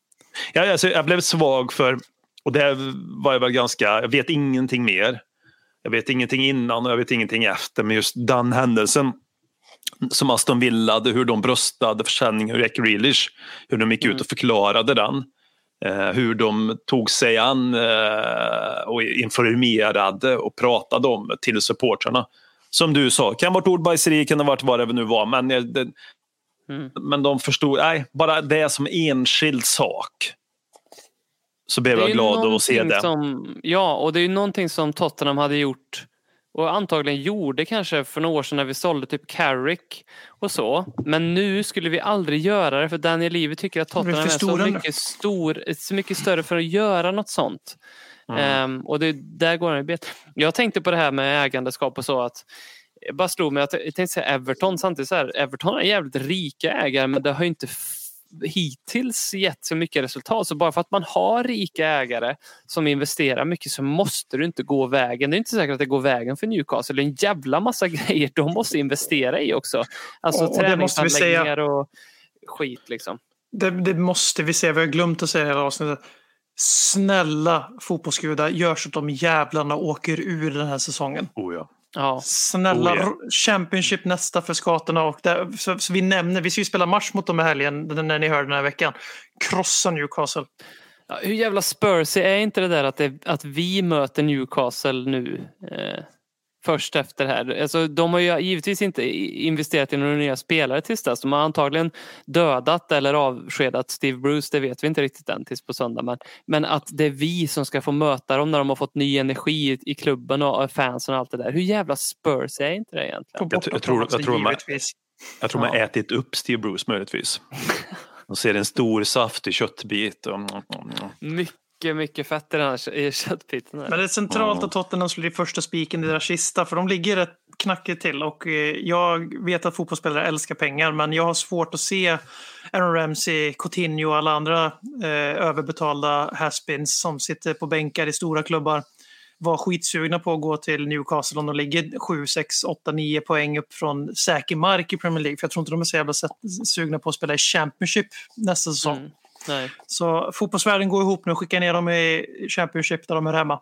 Ja, alltså, jag blev svag för, och det var jag väl ganska, jag vet ingenting mer. Jag vet ingenting innan och jag vet ingenting efter men just den händelsen som Aston Villa hur de bröstade försäljningen av Jack Grealish, hur de gick ut och förklarade den. Eh, hur de tog sig an eh, och informerade och pratade om till supportrarna. Som du sa, kan ha varit ordbajseri, kan ha varit vad det nu var, men, eh, det, Mm. men de förstod, nej, bara det som enskild sak. Så blev Det är jag glad att se det. Som, ja, och det är ju någonting som Tottenham hade gjort och antagligen gjorde kanske för några år sedan när vi sålde typ Carrick och så. Men nu skulle vi aldrig göra det för Daniel Levy tycker att Tottenham är så mycket, stor, så mycket större för att göra något sånt. Mm. Ehm, och det, där går han bet. Jag tänkte på det här med ägandeskap och så att jag bara slog mig att jag tänkte säga Everton samtidigt så här, Everton är jävligt rika ägare men det har ju inte hittills gett så mycket resultat. Så bara för att man har rika ägare som investerar mycket så måste du inte gå vägen. Det är inte säkert att det går vägen för Newcastle. Det är en jävla massa grejer de måste investera i också. Alltså Och- och det måste vi säga. träningsanläggningar och skit liksom. Det, det måste vi säga, vi har glömt att säga i hela avsnittet. Snälla fotbollsgudar, gör så att de jävlarna åker ur den här säsongen. Oh, ja. Ja. Snälla, Oh, r- Championship nästa för skatorna. Och där, så, så vi nämner, vi ska ju spela match mot dem i helgen, den- när ni hör den här veckan. Krossa Newcastle. Ja, hur jävla Spursy är inte det där att, det, att vi möter Newcastle nu eh, först efter det här? Alltså, de har ju givetvis inte investerat i några nya spelare tills dess. De har antagligen dödat eller avskedat Steve Bruce, det vet vi inte riktigt än tills på söndag. Men, men att det är vi som ska få möta dem när de har fått ny energi i, i klubben och fansen och allt det där. Hur jävla Spursy är inte det egentligen? Jag, tror- jag, tror, jag, tror man, jag tror man Ja. ätit upp Steve Bruce möjligtvis. De ser en stor saftig köttbit. Och, Mycket, mycket fett i den här i köttbiten. här. Men det är centralt att Tottenham skulle bli första spiken i deras kista, för de ligger rätt knackigt till. Och eh, jag vet att fotbollsspelare älskar pengar, men jag har svårt att se Aaron Ramsey, Coutinho och alla andra eh, överbetalda haspins som sitter på bänkar i stora klubbar var skitsugna på att gå till Newcastle om de ligger 7, 6, 8, 9 poäng upp från säker mark i Premier League. För jag tror inte de är så jävla sugna på att spela i Championship nästa säsong. Mm. Nej. Så fotbollsvärlden går ihop nu. skickar ner dem i Championship där de är hemma.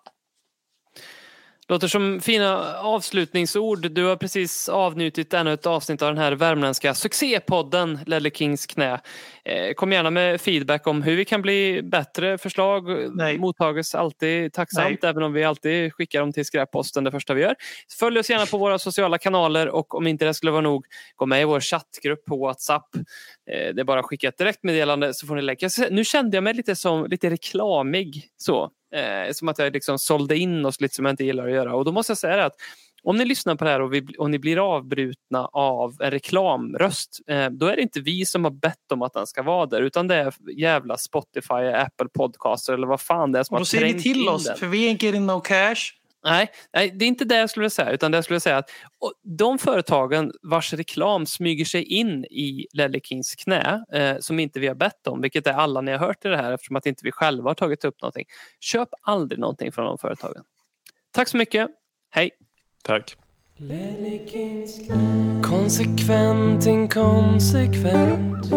Låter som fina avslutningsord. Du har precis avnjutit ännu ett avsnitt av den här värmländska succépodden Ledley Kings knä. Eh, kom gärna med feedback om hur vi kan bli bättre. Förslag Nej. mottages alltid tacksamt även om vi alltid skickar dem till skräpposten det första vi gör. Följ oss gärna på våra sociala kanaler och om inte det skulle vara nog, gå med i vår chattgrupp på Whatsapp. Eh, det är bara att skicka ett direktmeddelande så får ni lägga. Nu kände jag mig lite, som, lite reklamig. Så. Eh, som att jag liksom sålde in oss lite som jag inte gillar att göra. Och då måste jag säga att om ni lyssnar på det här och, vi, och ni blir avbrutna av en reklamröst, eh, då är det inte vi som har bett om att den ska vara där, utan det är jävla Spotify, Apple Podcaster eller vad fan det är som Och har då säger ni trängt till in oss, den. för vi ain't getting no cash. Nej, nej, det är inte det jag skulle säga. Utan det jag skulle säga att och de företagen vars reklam smyger sig in i Lelle Kings knä eh, som inte vi har bett om, vilket är alla ni har hört i det här eftersom att inte vi själva har tagit upp någonting. Köp aldrig någonting från de företagen. Tack så mycket. Hej! Tack. Konsekvent, inkonsekvent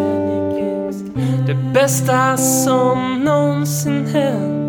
Det bästa som någonsin hänt